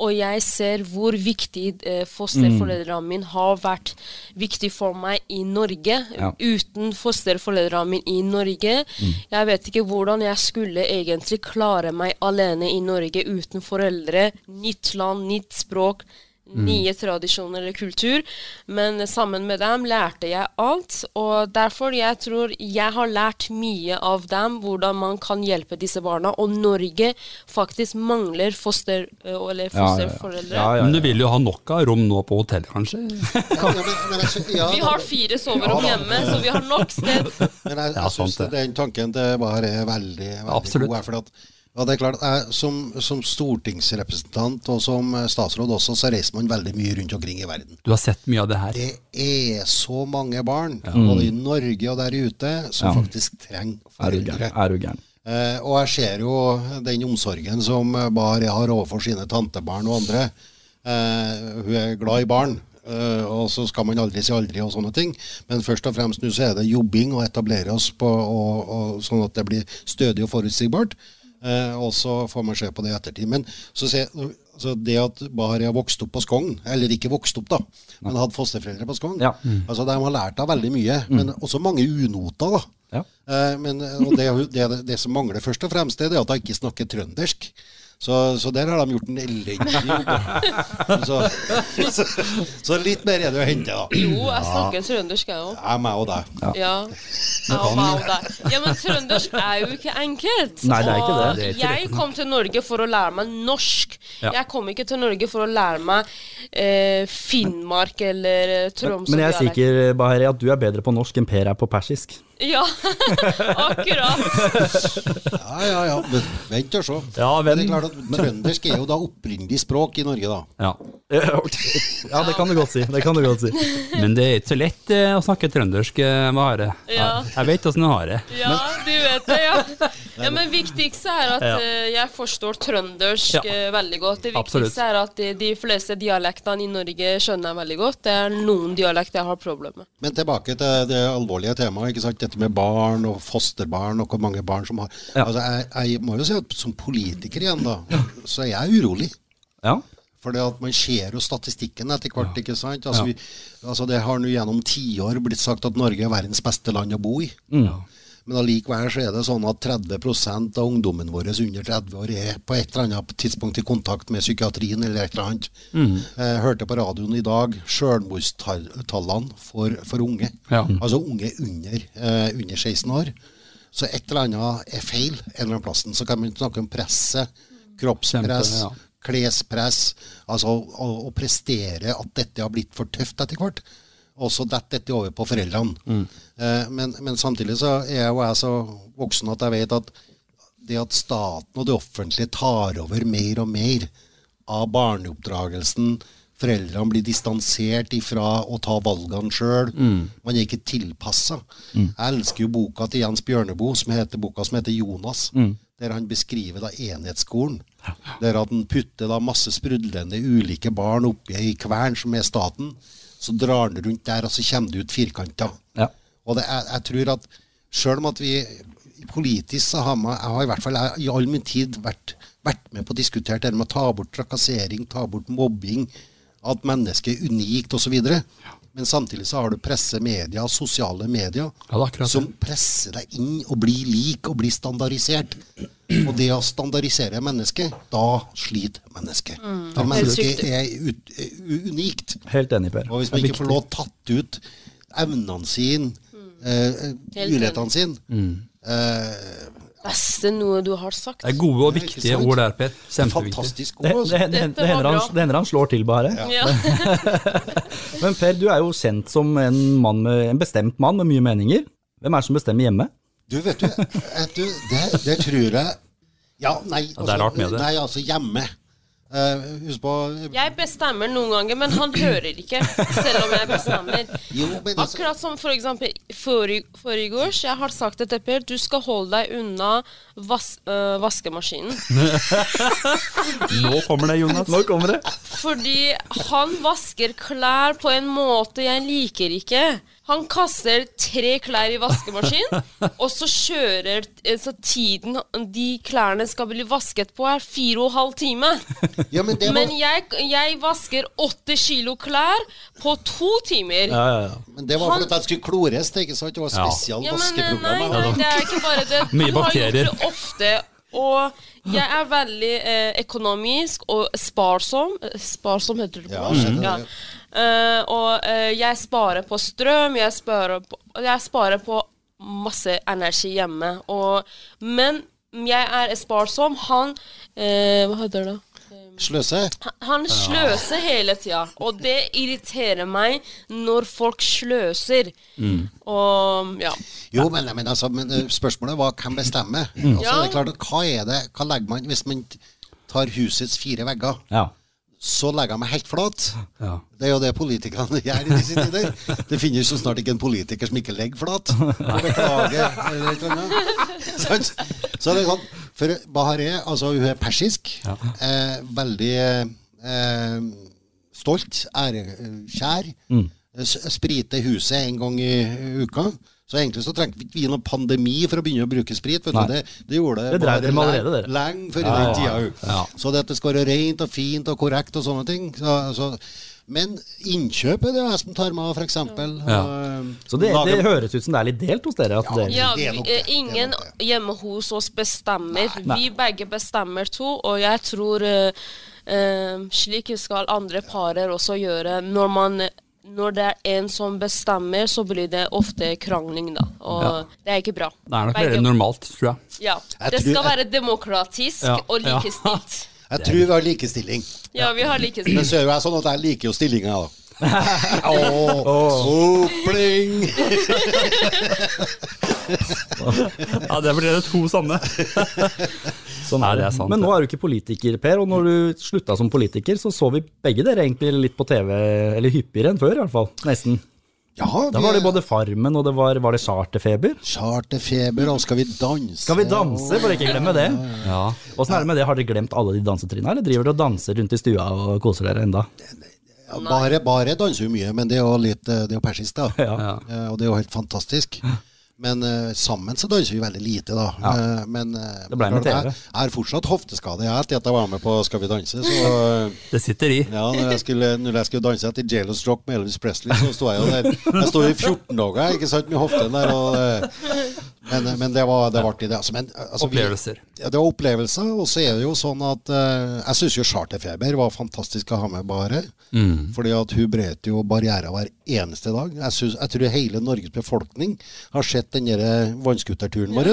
Og jeg ser hvor viktig eh, fosterforeldrene mine har vært viktig for meg i Norge. Ja. Uten fosterforeldrene mine i Norge. Jeg vet ikke hvordan jeg skulle egentlig klare meg alene i Norge uten foreldre. Nytt land, nytt språk nye tradisjoner eller kultur, men sammen med dem lærte jeg alt. Og derfor jeg tror jeg har lært mye av dem, hvordan man kan hjelpe disse barna. Og Norge faktisk mangler foster, eller Ja, ja, ja. fosterforeldre. Ja, ja, Men du vil jo ha nok av rom nå på hotellet, kanskje? Ja, men, men jeg, ja, Vi har fire soverom hjemme, så vi har nok sted. Men jeg, Ja, jeg synes det. den tanken det bare er veldig, veldig Absolutt. god. her, For at, ja, det er klart, jeg, som, som stortingsrepresentant og som statsråd også, så reiser man veldig mye rundt omkring i verden. Du har sett mye av det her. Det er så mange barn, både i Norge og der ute, som Ja. faktisk trenger Er foreldre. Er du gæren? Eh, og jeg ser jo den omsorgen som Bar har overfor sine tantebarn og andre. Eh, hun er glad i barn, eh, og så skal man aldri si aldri og sånne ting. Men først og fremst nå så er det jobbing å etablere oss på, og, og, sånn at det blir stødig og forutsigbart. Eh, og så får man se på det i ettertid. Men så se, så det at Bahari har vokst opp på Skogn, eller ikke vokst opp, da, men hadde fosterforeldre på Skogn, Ja. altså de har lært av veldig mye. Men også mange unoter, da. Ja. Eh, men, og det, det, det som mangler først og fremst, det er at hun ikke snakker trøndersk. Så, så der har de gjort en elendig jobb. Så, så, så litt mer er det å hente, da. Jo, jeg snakker trøndersk, jeg òg. Jeg, meg og deg. Ja. Ja, wow, der. ja, men trøndersk er jo ikke enkelt. Nei, det er ikke det. Og Det er ikke jeg kom til Norge for å lære meg norsk. Ja. Jeg kom ikke til Norge for å lære meg eh, Finnmark eller eh, Troms. Men jeg er sikker Bahari, at du er bedre på norsk enn Per er på persisk. Ja, akkurat. Ja, ja, ja. Men vent og se. Ja, Men det er klart at Trøndersk er jo da opprinnelig språk i Norge, da. Ja. Ja, det kan du godt si. Det kan du godt si. Men det er ikke så lett eh, å snakke trøndersk, med Are. Ja. Jeg vet åssen du har det. Ja, du vet det, ja. ja men viktigste er at eh, jeg forstår trøndersk Ja. eh, veldig godt. Det viktigste er at de, de fleste dialektene i Norge skjønner jeg veldig godt. Det er noen dialekter jeg har problemer med. Men tilbake til det alvorlige temaet. ikke sant? Dette med barn og fosterbarn og hvor mange barn som har Ja. Altså, jeg, jeg må jo si at som politiker igjen, da, så er jeg urolig. Ja. For man ser jo statistikken etter hvert. ikke sant? Altså, Ja. vi, altså Det har nå gjennom tiår blitt sagt at Norge er verdens beste land å bo i. Mm. Men allikevel så er det sånn at 30% av ungdommen vår under 30 år er på et eller annet tidspunkt i kontakt med psykiatrien eller et eller annet. Mm. Jeg hørte på radioen i dag selvmordstallene for, for unge. Ja. Altså unge under, uh, under 16 år. Så et eller annet er feil en eller annen plassen. Så kan man snakke om presset, kroppspress, Kjempe, ja. klespress. Altså å, å prestere at dette har blitt for tøft etter hvert. Og så detter dette over på foreldrene. Eh, men, men samtidig så er jo jeg så voksen at jeg vet at det at staten og det offentlige tar over mer og mer av barneoppdragelsen, foreldrene blir distansert ifra å ta valgene sjøl, man er ikke tilpassa. Jeg elsker jo boka til Jens Bjørneboe, som heter boka som heter 'Jonas'. Der han beskriver da enhetsskolen. Der at han putter da masse sprudlende ulike barn oppi ei kvern som er staten. Så drar den rundt der, og så kommer det ut firkanter. Ja. Og det, jeg, jeg tror at selv om at vi politisk så har man, jeg har i hvert fall jeg, i all min tid vært, vært med på å diskutere det med å ta bort trakassering, ta bort mobbing, at mennesket er unikt osv. Men samtidig så har du pressemedia, sosiale medier Ja, som presser deg inn og blir lik og blir standardisert. Og det å standardisere mennesket, da sliter mennesket. For mennesket er, ut, unikt. Helt enig, Per. Og hvis man ikke får lov tatt ut evnene sine, eh, Helt mulighetene sine eh, beste noe du har sagt. Det er gode og viktige ord der, Per. Fantastisk Det, det, Altså. det, det, hender han, det hender han slår til bare. Ja. Men Per, du er jo kjent som en, mann med, en bestemt mann med mye meninger. Hvem er det som bestemmer hjemme? Du, vet du, vet du det, det tror jeg Ja, nei, Ja, det er rart med det. Nei, altså hjemme. Eh, husk på Jeg bestemmer noen ganger, men han hører ikke, selv om jeg bestemmer. Jo, men altså, Akkurat som for eksempel forrige forgårs. Jeg har sagt til Per, du skal holde deg unna vas øh, vaskemaskinen. Nå kommer det, Jonas. Nå kommer det. Fordi han vasker klær på en måte jeg liker ikke. Han kaster tre klær i vaskemaskin, og så kjører eh, Så tiden de klærne skal bli vasket på, er fire og en halv time. ja, men det var, Men jeg, jeg vasker åtte kilo klær på to timer. Ja, ja, ja. men det var han- for at jeg skulle klores, det, ikke sant? Det var spesial Ja, men eh, vaskeprogram. nei, nei, det er ikke bare det. Mye Du har gjort det ofte. Og jeg er veldig eh, økonomisk og sparsom. Sparsom heter det på norsk. Ja. Eh, og uh, jeg sparer på strøm, jeg sparer på, jeg sparer på masse energi hjemme. Og, men jeg er sparsom. Han uh, Hva heter det? Sløse? Han- Han sløser hele tida, og det irriterer meg når folk sløser. Og ja. Jo, men, men, altså, men spørsmålet var hvem bestemmer. Altså, Ja. det er klart Hva er det, hva legger man hvis man tar husets fire vegger? ja. Så legger jeg meg helt flat. Ja. Det er jo det politikerne gjør i disse tider. Det finnes jo snart ikke en politiker som ikke legger flat. Og beklager. eller et eller Så det er sånn For Bahareh, altså hun er persisk. Eh, veldig eh, stolt, ærekjær. Mm. Spriter huset en gang i uka. Så egentlig så trengte vi ikke noen pandemi for å begynne å bruke sprit. Vet du. Det, det gjorde Det bare lenge- Lenge før i den tida. ja. Ja. Så det at det skal være rent og fint og korrekt og sånne ting. Så, så, men innkjøp er det jeg som tar meg av, f.eks. Ja. Så det, det høres ut som det er litt delt hos dere. At Ja, dere Ja, det er vi, nok det, det er ingen hjemme hos oss bestemmer. Nei. Vi begge bestemmer to, og jeg tror uh, uh, slik skal andre parer også gjøre. Når, man, når det er en som bestemmer, så blir det ofte krangling, da. Og Ja. det er ikke bra. Det er nok mer normalt, tror jeg. Ja. Jeg Det tror- skal være demokratisk Ja, og ja. likestilt. Jeg tror vi har likestilling. Ja, vi har likestilling. Men så er jo jeg sånn at jeg liker jo stillinga, da. Åh, Pling! Ja, det blir det to sanne. Sånn Nei, er det det. er sant, Men nå er du ikke politiker, Per. Og når du slutta som politiker, så så vi begge dere egentlig litt på TV, eller hyppigere enn før i hvert fall. Nesten. Ja, Da var det både Farmen, og det var, var det Charterfeber. Charterfeber, og skal vi danse? Skal vi danse, for ikke glemme det? Ja. Åssen er det med det, har dere glemt alle de dansetrinnene, eller driver dere og danser rundt i stua og koser dere enda? Ja, bare, bare danser jo mye, men det er jo litt eh, Det er jo persisk, da. Ja. Ja. Eh, og det er jo helt fantastisk. Men uh, sammen så danser vi veldig lite, da. Eh, men uh, Det ble med TV. Jeg, jeg har fortsatt hofteskade jeg, etter at jeg var med på Skal vi danse. Så Det sitter i. ja, når jeg skulle, når jeg skulle danse etter Jailous Rock med Elvis Presley, så sto jeg jo der. Jeg sto i 14 dager ikke sant, med hoften der. Og, men, men det var, det var artig, det. Altså, men, altså, vi- Opplevelser. ja, det var opplevelser, og så er det jo sånn at eh, Jeg syns jo Charterfeber var fantastisk å ha med Bare. Fordi at hun brøt jo barrierer hver eneste dag. Jeg, synes, jeg tror hele Norges befolkning har sett den der eh, vannskuterturen vår.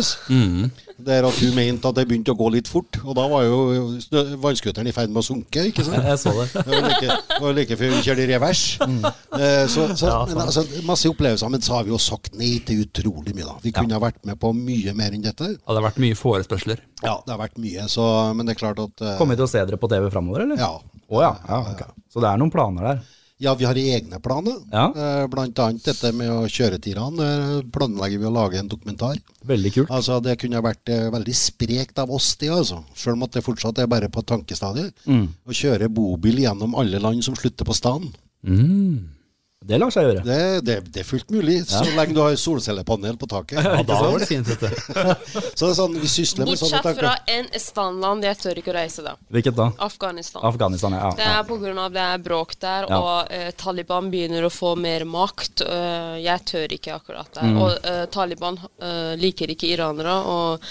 Der at hun mente at det begynte å gå litt fort, og da var jo vannskuteren i ferd med å sunke. ikke sant? Jeg så det. Det var like, det var like før vi kjørte i revers. Eh, så, så, Ja, men, altså, masse opplevelser, men så har vi jo sagt nei til utrolig mye. da. Vi kunne ha vært med på mye mer enn dette. Ja, det har vært mye forespørsler. Ja, det har vært mye, så, men det er klart at eh, Kommer vi til å se dere på TV framover, eller? Ja. Oh, ja. ja ok. Så det er noen planer der? Ja, vi har egne planer. Ja. Eh, Blant annet dette med å kjøre tirene. Planlegger vi å lage en dokumentar. Veldig kult. Altså, Det kunne vært eh, veldig sprekt av oss, det, altså. Selv om at det fortsatt er bare på tankestadiet. Mm. Å kjøre bobil gjennom alle land som slutter på staden. Det lar seg gjøre. Det, det, det er fullt mulig, så lenge du har solcellepanel på taket. Ja, da var det fint, dette. Så det er sånn, vi sysler med sånne Bortsett fra en standland jeg tør ikke å reise, da. Hvilket da? Afghanistan. Afghanistan, ja. Det er av det er bråk der, Ja. og eh, Taliban begynner å få mer makt. Uh, jeg tør ikke akkurat der. Mm. Og uh, Taliban uh, liker ikke iranere, og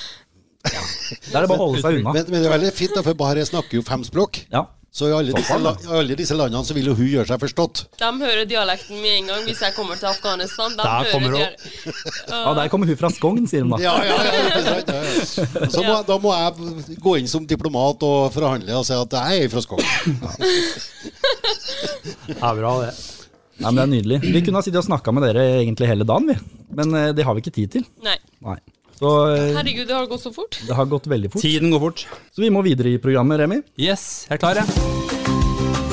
Da er det bare å holde seg unna. Men, men det er veldig fint, da, for Bahareh snakker jo fem språk. Ja. Så i alle disse, i alle disse landene så vil jo hun gjøre seg forstått. De hører dialekten med en gang hvis jeg kommer til Afghanistan. De Der kommer hun. dial- Ja, der kommer hun fra Skogn, sier de da. Ja, ja, ja? Ja, ja. Så må, da må jeg gå inn som diplomat og forhandle og si at jeg er fra Skogn. Ja, bra det. Nei, men Det er nydelig. Vi kunne ha sittet og snakka med dere egentlig hele dagen, vi. Men eh, det har vi ikke tid til. Nei. Nei. Så eh, Herregud, det har gått så fort. det har gått veldig fort. Tiden går fort. Så vi må videre i programmet, Remi. Yes, jeg er klar, jeg.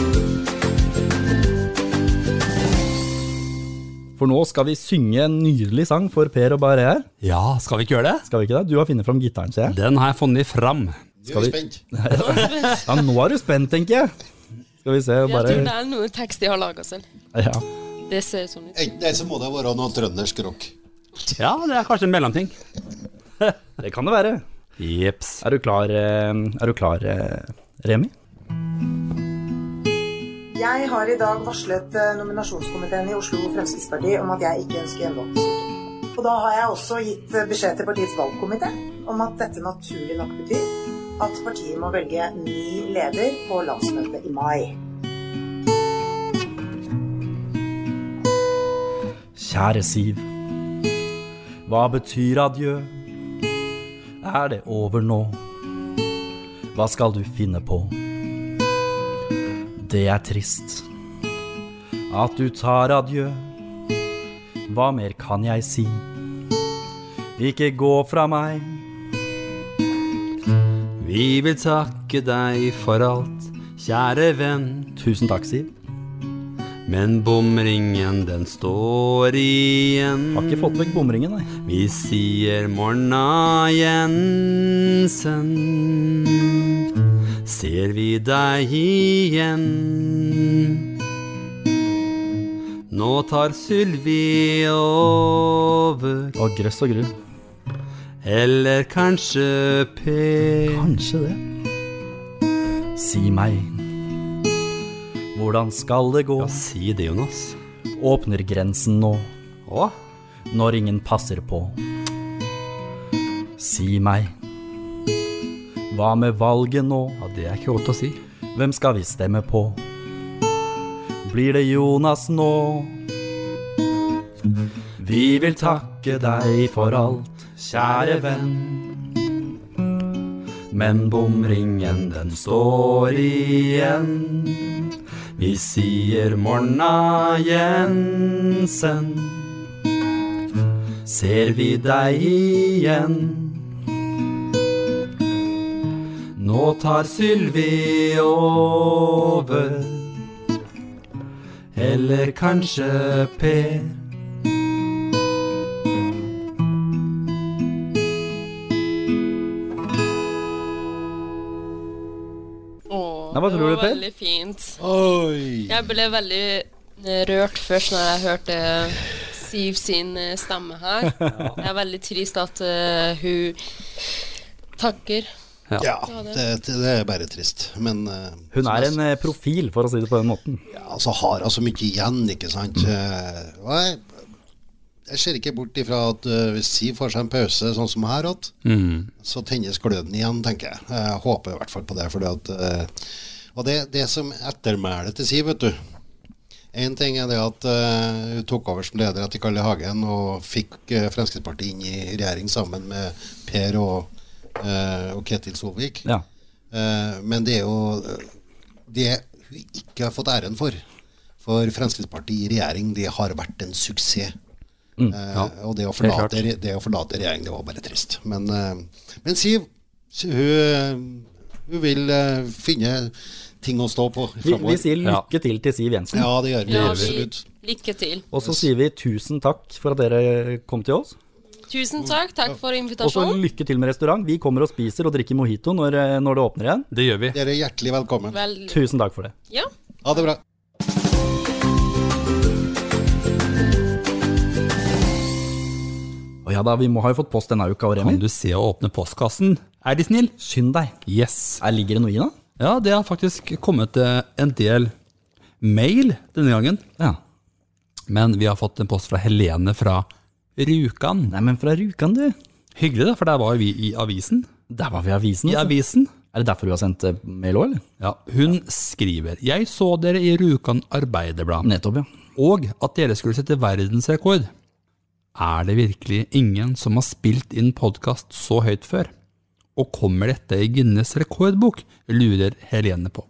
For nå skal vi synge en nydelig sang for Per og Bare her. Ja, skal vi ikke gjøre det? Skal vi ikke det? Du har funnet fram gitaren, ser jeg. Den har jeg funnet fram. Nå er vi spent. Ja, nå er du spent, tenker jeg. Skal vi se, bare... Jeg tror det er noe tekst de har laga selv. Ja. Det ser sånn ut. Enten det, så må det være noe trøndersk rock. Ja, det er kanskje en mellomting. Det kan det være. Jeps. Er du klar, eh, er du klar eh, Remi? Jeg har i dag varslet eh, nominasjonskomiteen i Oslo Fremskrittsparti om at jeg ikke ønsker gjenvalg Og da har jeg også gitt beskjed til partiets valgkomité om at dette naturlig nok betyr at partiet må velge ny leder på landsmøtet i mai. Kjære Siv. Hva betyr adjø? Er det over nå? Hva skal du finne på? Det er trist at du tar adjø. Hva mer kan jeg si? Ikke gå fra meg. Vi vil takke deg for alt, kjære venn. Tusen takk, Siv. Men bomringen, den står igjen. Har ikke fått vekk bomringen, nei. Vi sier morna, Jensen. Ser vi deg igjen? Nå tar Sylvi over, Å, grøss og grunn. eller kanskje Per. Kanskje det. Si meg, hvordan skal det gå? Ja, si det, Jonas. Åpner grensen nå, Å, når ingen passer på? Si meg, hva med valget nå? ja, det er ikke godt å si. Hvem skal vi stemme på? Blir det Jonas nå? Vi vil takke deg for alt, kjære venn. Men bomringen, den står igjen. Vi sier morna, Jensen. Ser vi deg igjen? Nå tar Sylvi over. Eller kanskje Per. Nei, hva det tror var du, Per? veldig fint. Oi! Jeg ble veldig eh, rørt først når jeg hørte Siv sin eh, stemme her. Jeg er veldig trist at uh, hun takker. Ja, det, det er bare trist. Men uh, Hun er en eh, profil, for å si det på den måten. ja, altså har altså så mye igjen, ikke sant. Mm. og jeg, ser ikke bort ifra at uh, hvis Siv får seg en pause, sånn som her, at, mm. så tennes gløden igjen, tenker jeg. Jeg håper i hvert fall på det. Fordi at, uh, og det, det som ettermælet til Siv, vet du Én ting er det at uh, hun tok over som leder etter Kalle Hagen og fikk Fremskrittspartiet inn i regjering sammen med Per og, og Ketil Solvik. Ja. Men det er jo det hun ikke har fått æren for. For Fremskrittspartiet i regjering, det har vært en suksess. Eh, og det å, forlate, det, det å forlate regjering, det var bare trist. Men, eh, men Siv, hun, hun vil eh, finne ting å stå på Vi, vi sier lykke til til Siv Jensen. Ja, det gjør vi Ja, absolutt. lykke til. Og så sier vi tusen takk for at dere kom til oss. Tusen takk. Takk for invitasjonen. Og så lykke til med restaurant. Vi kommer og spiser og drikker mojito når, eh, når det åpner igjen. Det gjør vi. Dere er hjertelig velkommen. Vel, Tusen takk for det. ja. Ha det bra. Og ja da, vi må ha jo fått post denne uka, og Kan du se å åpne postkassen? Er de snill? Skynd deg. Yes. Her ligger det noe i, da? Ja, det har faktisk kommet eh, en del mail denne gangen. Ja. Men vi har fått en post fra Helene fra Rjukan. Nei, men fra Rjukan, du. Hyggelig, da, for der var vi i avisen. Der var vi i avisen. I vet avisen. Er det derfor du har sendt eh, mail òg, eller? Ja, hun skriver Jeg så dere i Rjukan Arbeiderblad, Nettopp, ja. og at dere skulle sette verdensrekord. Er det virkelig ingen som har spilt inn podkast så høyt før? Og kommer dette i Guinness rekordbok, lurer Helene på.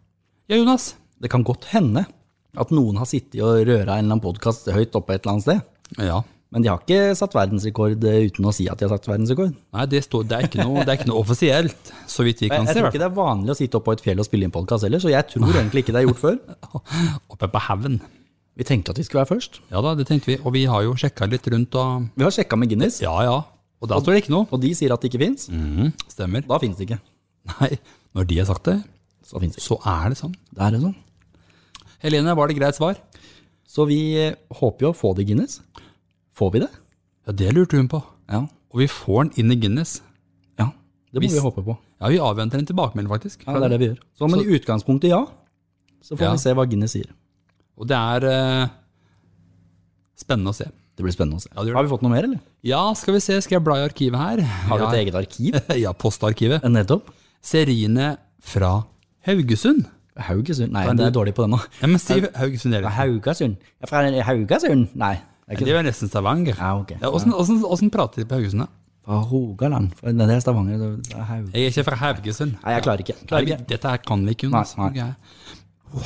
Ja, Jonas? Det kan godt hende at noen har sittet og røra en eller annen podkast høyt oppe et eller annet sted. Ja. Men de har ikke satt verdensrekord eh, uten å si at de har satt verdensrekord. Nei, det, står, det, er ikke noe, det er ikke noe offisielt, så vidt vi kan se. Jeg tror ikke det er vanlig å sitte oppe på et fjell og spille inn podkast heller, så jeg tror egentlig ikke det er gjort før. Oppe på haugen. Vi tenkte at vi skulle være først. Ja da, det tenkte vi. Og vi har jo sjekka litt rundt og Vi har sjekka med Guinness, Ja ja. Og da står det ikke noe. og de sier at det ikke fins. Mm, stemmer. Da fins det ikke. Nei, når de har sagt det, Så det så er det sånn. Det er det sånn. Helene, var det greit svar? Så vi eh, håper jo å få det i Guinness. Får vi det? Ja, det lurte hun på. Ja. Og vi får den inn i Guinness. ja. Det må Hvis- vi håpe på. Ja, vi avventer en tilbakemelding, faktisk. Ja, det er det vi gjør. Så, men i utgangspunktet ja. Så får Ja. vi se hva Guinness sier. Og det er eh, spennende å se. Det blir spennende å se. Ja, det gjør det. Har vi fått noe mer, eller? Ja, skal vi se, skal jeg bla i arkivet her? Har du ja, et eget arkiv? Ja, postarkivet. Nettopp. Seriene fra Haugesund. Haugesund? Nei, Kan det du- er dårlig på den nå. Ja, men si Haugesund, dere. Haugesund? Jeg er fra Haugesund? Nei. Det er ikke det. jo nesten Stavanger. Ja, ok. Ja, Åssen åssen- åssen prater de på Haugesund, da? Fra Rogaland? Fra- Nei, det er Stavanger. det er Haug... Jeg er ikke fra Haugesund. Nei, jeg klarer ikke. Klarer ikke. dette her kan vi ikke, Jonas. Nei, nei. Ok.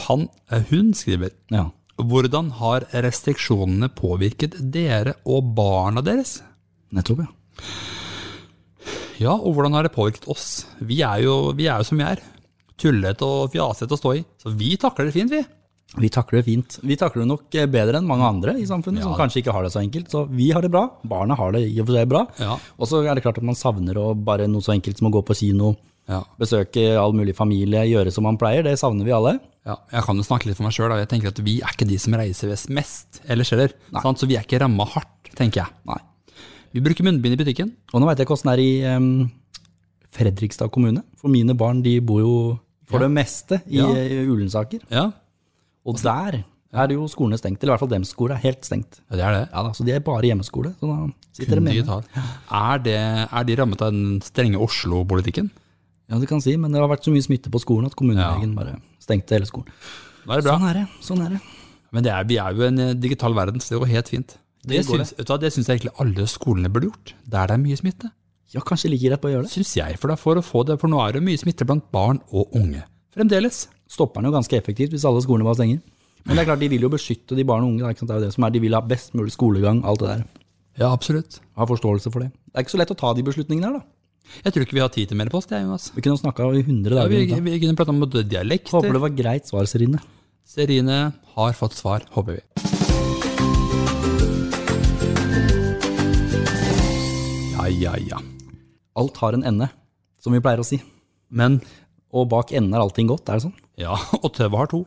Han, eh, hun skriver Ja. Hvordan har restriksjonene påvirket dere og barna deres? Nettopp, ja. Ja, og hvordan har det påvirket oss? Vi er jo, vi er jo som vi er. Tullete og fjasete å stå i. Så vi takler det fint, vi. Vi takler det fint. Vi takler det nok eh, bedre enn mange andre i samfunnet, som kanskje ikke har det så enkelt. Så vi har det bra. Barna har det i og for seg bra. Ja. Og så er det klart at man savner å bare noe så enkelt som å gå på kino, Ja. besøke all mulig familie, gjøre som man pleier. Det savner vi alle. Ja. Jeg kan jo snakke litt for meg sjøl. Jeg tenker at vi er ikke de som reiser mest ellers heller. Så vi er ikke ramma hardt, tenker jeg. Nei. Vi bruker munnbind i butikken. Og nå veit jeg hvordan det er i um, Fredrikstad kommune. For mine barn de bor jo for det meste i Ja. i Ulensaker. Ja, Og der er jo skolene stengt. Eller i hvert fall deres skole er helt stengt. ja det er det. Ja da, Så de er bare hjemmeskole. Så da sitter de med. Er, det, er de rammet av den strenge Oslo-politikken? Ja, det kan si, men det har vært så mye smitte på skolen at kommunelegen bare stengte hele skolen. Da er det bra. Sånn er det. sånn er det. Men det er, vi er jo en eh, digital verden, så det går helt fint. Det, det, syns, det syns jeg egentlig alle skolene burde gjort. Der det er mye smitte. Ja, kanskje like greit på å gjøre det. Syns jeg, for, da for å få det, for nå er det mye smitte blant barn og unge. Fremdeles. Stopper den jo ganske effektivt hvis alle skolene bare stenger. Men det er klart, de vil jo beskytte de barn og unge. Det er jo det som er, De vil ha best mulig skolegang, alt det der. Ja, absolutt. Ha forståelse for det. Det er ikke så lett å ta de beslutningene her, da. Jeg tror ikke vi har tid til mer post, jeg, Jonas. Vi kunne snakka i 100 Ja, dager. vi, vi kunne prata om Håper det var greit svar, Serine. Serine har fått svar, håper vi. Ja, ja, ja. Alt har en ende, som vi pleier å si. Men Og bak enden er allting godt, er det sånn? Ja, og tøvet har to.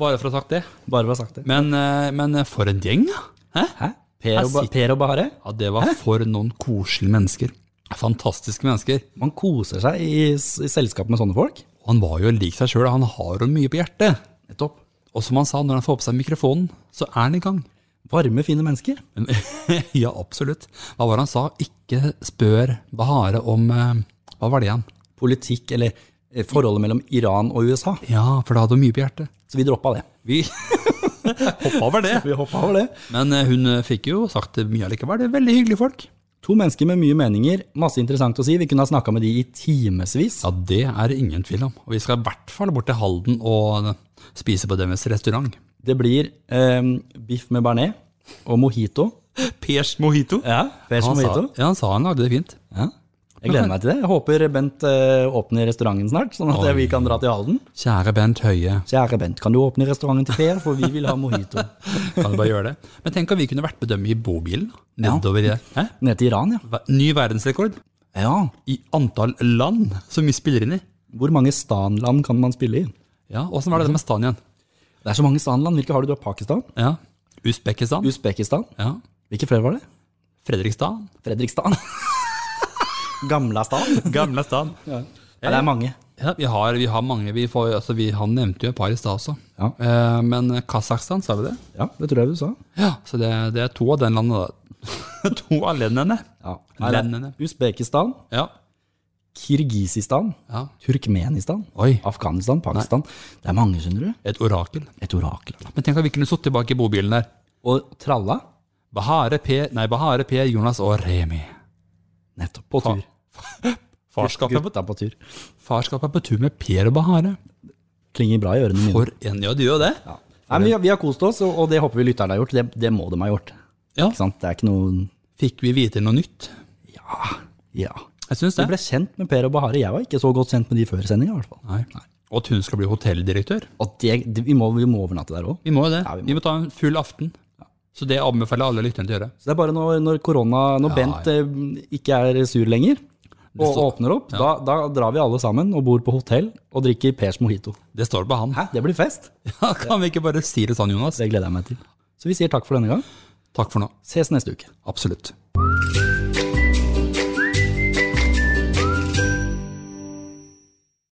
Bare for å ha sagt det. Bare for å ha sagt det. Men, eh, men for en gjeng, da. Hæ? Hæ? Per og, per og Bahare? Ja, det var for noen koselige mennesker. Fantastiske mennesker. Man koser seg i, i selskap med sånne folk. Og han var jo lik seg sjøl, han har jo mye på hjertet. Nettopp. Og som han sa, når han får på seg mikrofonen, så er han i gang. Varme, fine mennesker. Ja, absolutt. Hva var det han sa? Ikke spør Bahare om eh, Hva var det igjen? Politikk, eller eh, forholdet mellom Iran og USA. Ja, for det hadde mye på hjertet. Så vi droppa det. Vi hoppa over det. Vi hoppa over det. Men eh, hun fikk jo sagt mye allikevel. Det er veldig hyggelige folk. To mennesker med mye meninger, masse interessant å si. Vi kunne ha snakka med de i timevis. Ja, det er det ingen tvil om. Og vi skal i hvert fall bort til Halden og spise på deres restaurant. Det blir eh, biff med bearnés og mojito. Pers mojito. Ja, Pers Han sa, ja, han sa han lagde det fint. Ja. Jeg gleder meg til det. Jeg håper Bent eh, åpner restauranten snart, sånn at Oi. vi kan dra til Halden. Kjære Bent Høie, Kjære Bent, kan du åpne restauranten til Per, for vi vil ha mojito. kan du bare gjøre det? Men tenk om vi kunne vært bedømme i bobilen. nedover Ja. Hæ? Ned til Iran, ja. Ny verdensrekord Ja. i antall land som vi spiller inn i. Hvor mange stanland kan man spille i? Ja, Åssen var det med Stan igjen? Det er så mange stanland. Hvilke har du? Du har Pakistan, Ja. Usbekistan. Usbekistan. Ja. Hvilke flere var det? Fredrikstad. Fredrikstan. Gamlastan. Gamle Stan. Ja, det er mange. Ja, vi har, vi har mange. Vi får, altså, vi, han nevnte jo et par i stad også. Ja. Eh, men Kasakhstan, sa vi det? Ja, det tror jeg du sa. Ja, Så det, det er to av den landet, to av lendene. Ja. Nei. Usbekistan, Ja. Kirgisistan, Ja. Turkmenistan, Oi. Afghanistan, Pakistan. Det er mange, skjønner du. Et orakel. Et orakel. Men tenk at vi kunne sittet bak i bobilen der. Og tralla, Bahare P, nei, Bahare P, Jonas og Remi. nettopp på tur. Farskapet på, Gutta på tur. farskapet på tur med Per og Bahare. Klinger bra i ørene mine. For en, ja, det gjør det. Ja. Nei, men vi, har- vi har kost oss, og, det håper vi lytterne har gjort. Det, det må de ha gjort. Ja. Ikke sant? Det er ikke noe Fikk vi vite noe nytt? Ja. ja. Jeg syns Vi det. ble kjent med Per og Bahare. Jeg var ikke så godt kjent med de før sendinga. Og at hun skal bli hotelldirektør. Og det, det, vi, må, vi må overnatte der òg. Vi må det. Ja, vi må. vi, må. ta en full aften. Så det anbefaler alle lytterne til å gjøre. Så det er bare når, når korona, når Ja, Bent eh, ikke er sur lenger, og står- åpner opp, da, da drar vi alle sammen og bor på hotell og drikker Pers Mojito. Det står på han. Hæ? Det blir fest. Ja, kan vi ikke bare si det sånn, Jonas? Det gleder jeg meg til. Så vi sier takk for denne gang. Takk for nå. Ses neste uke. Absolutt.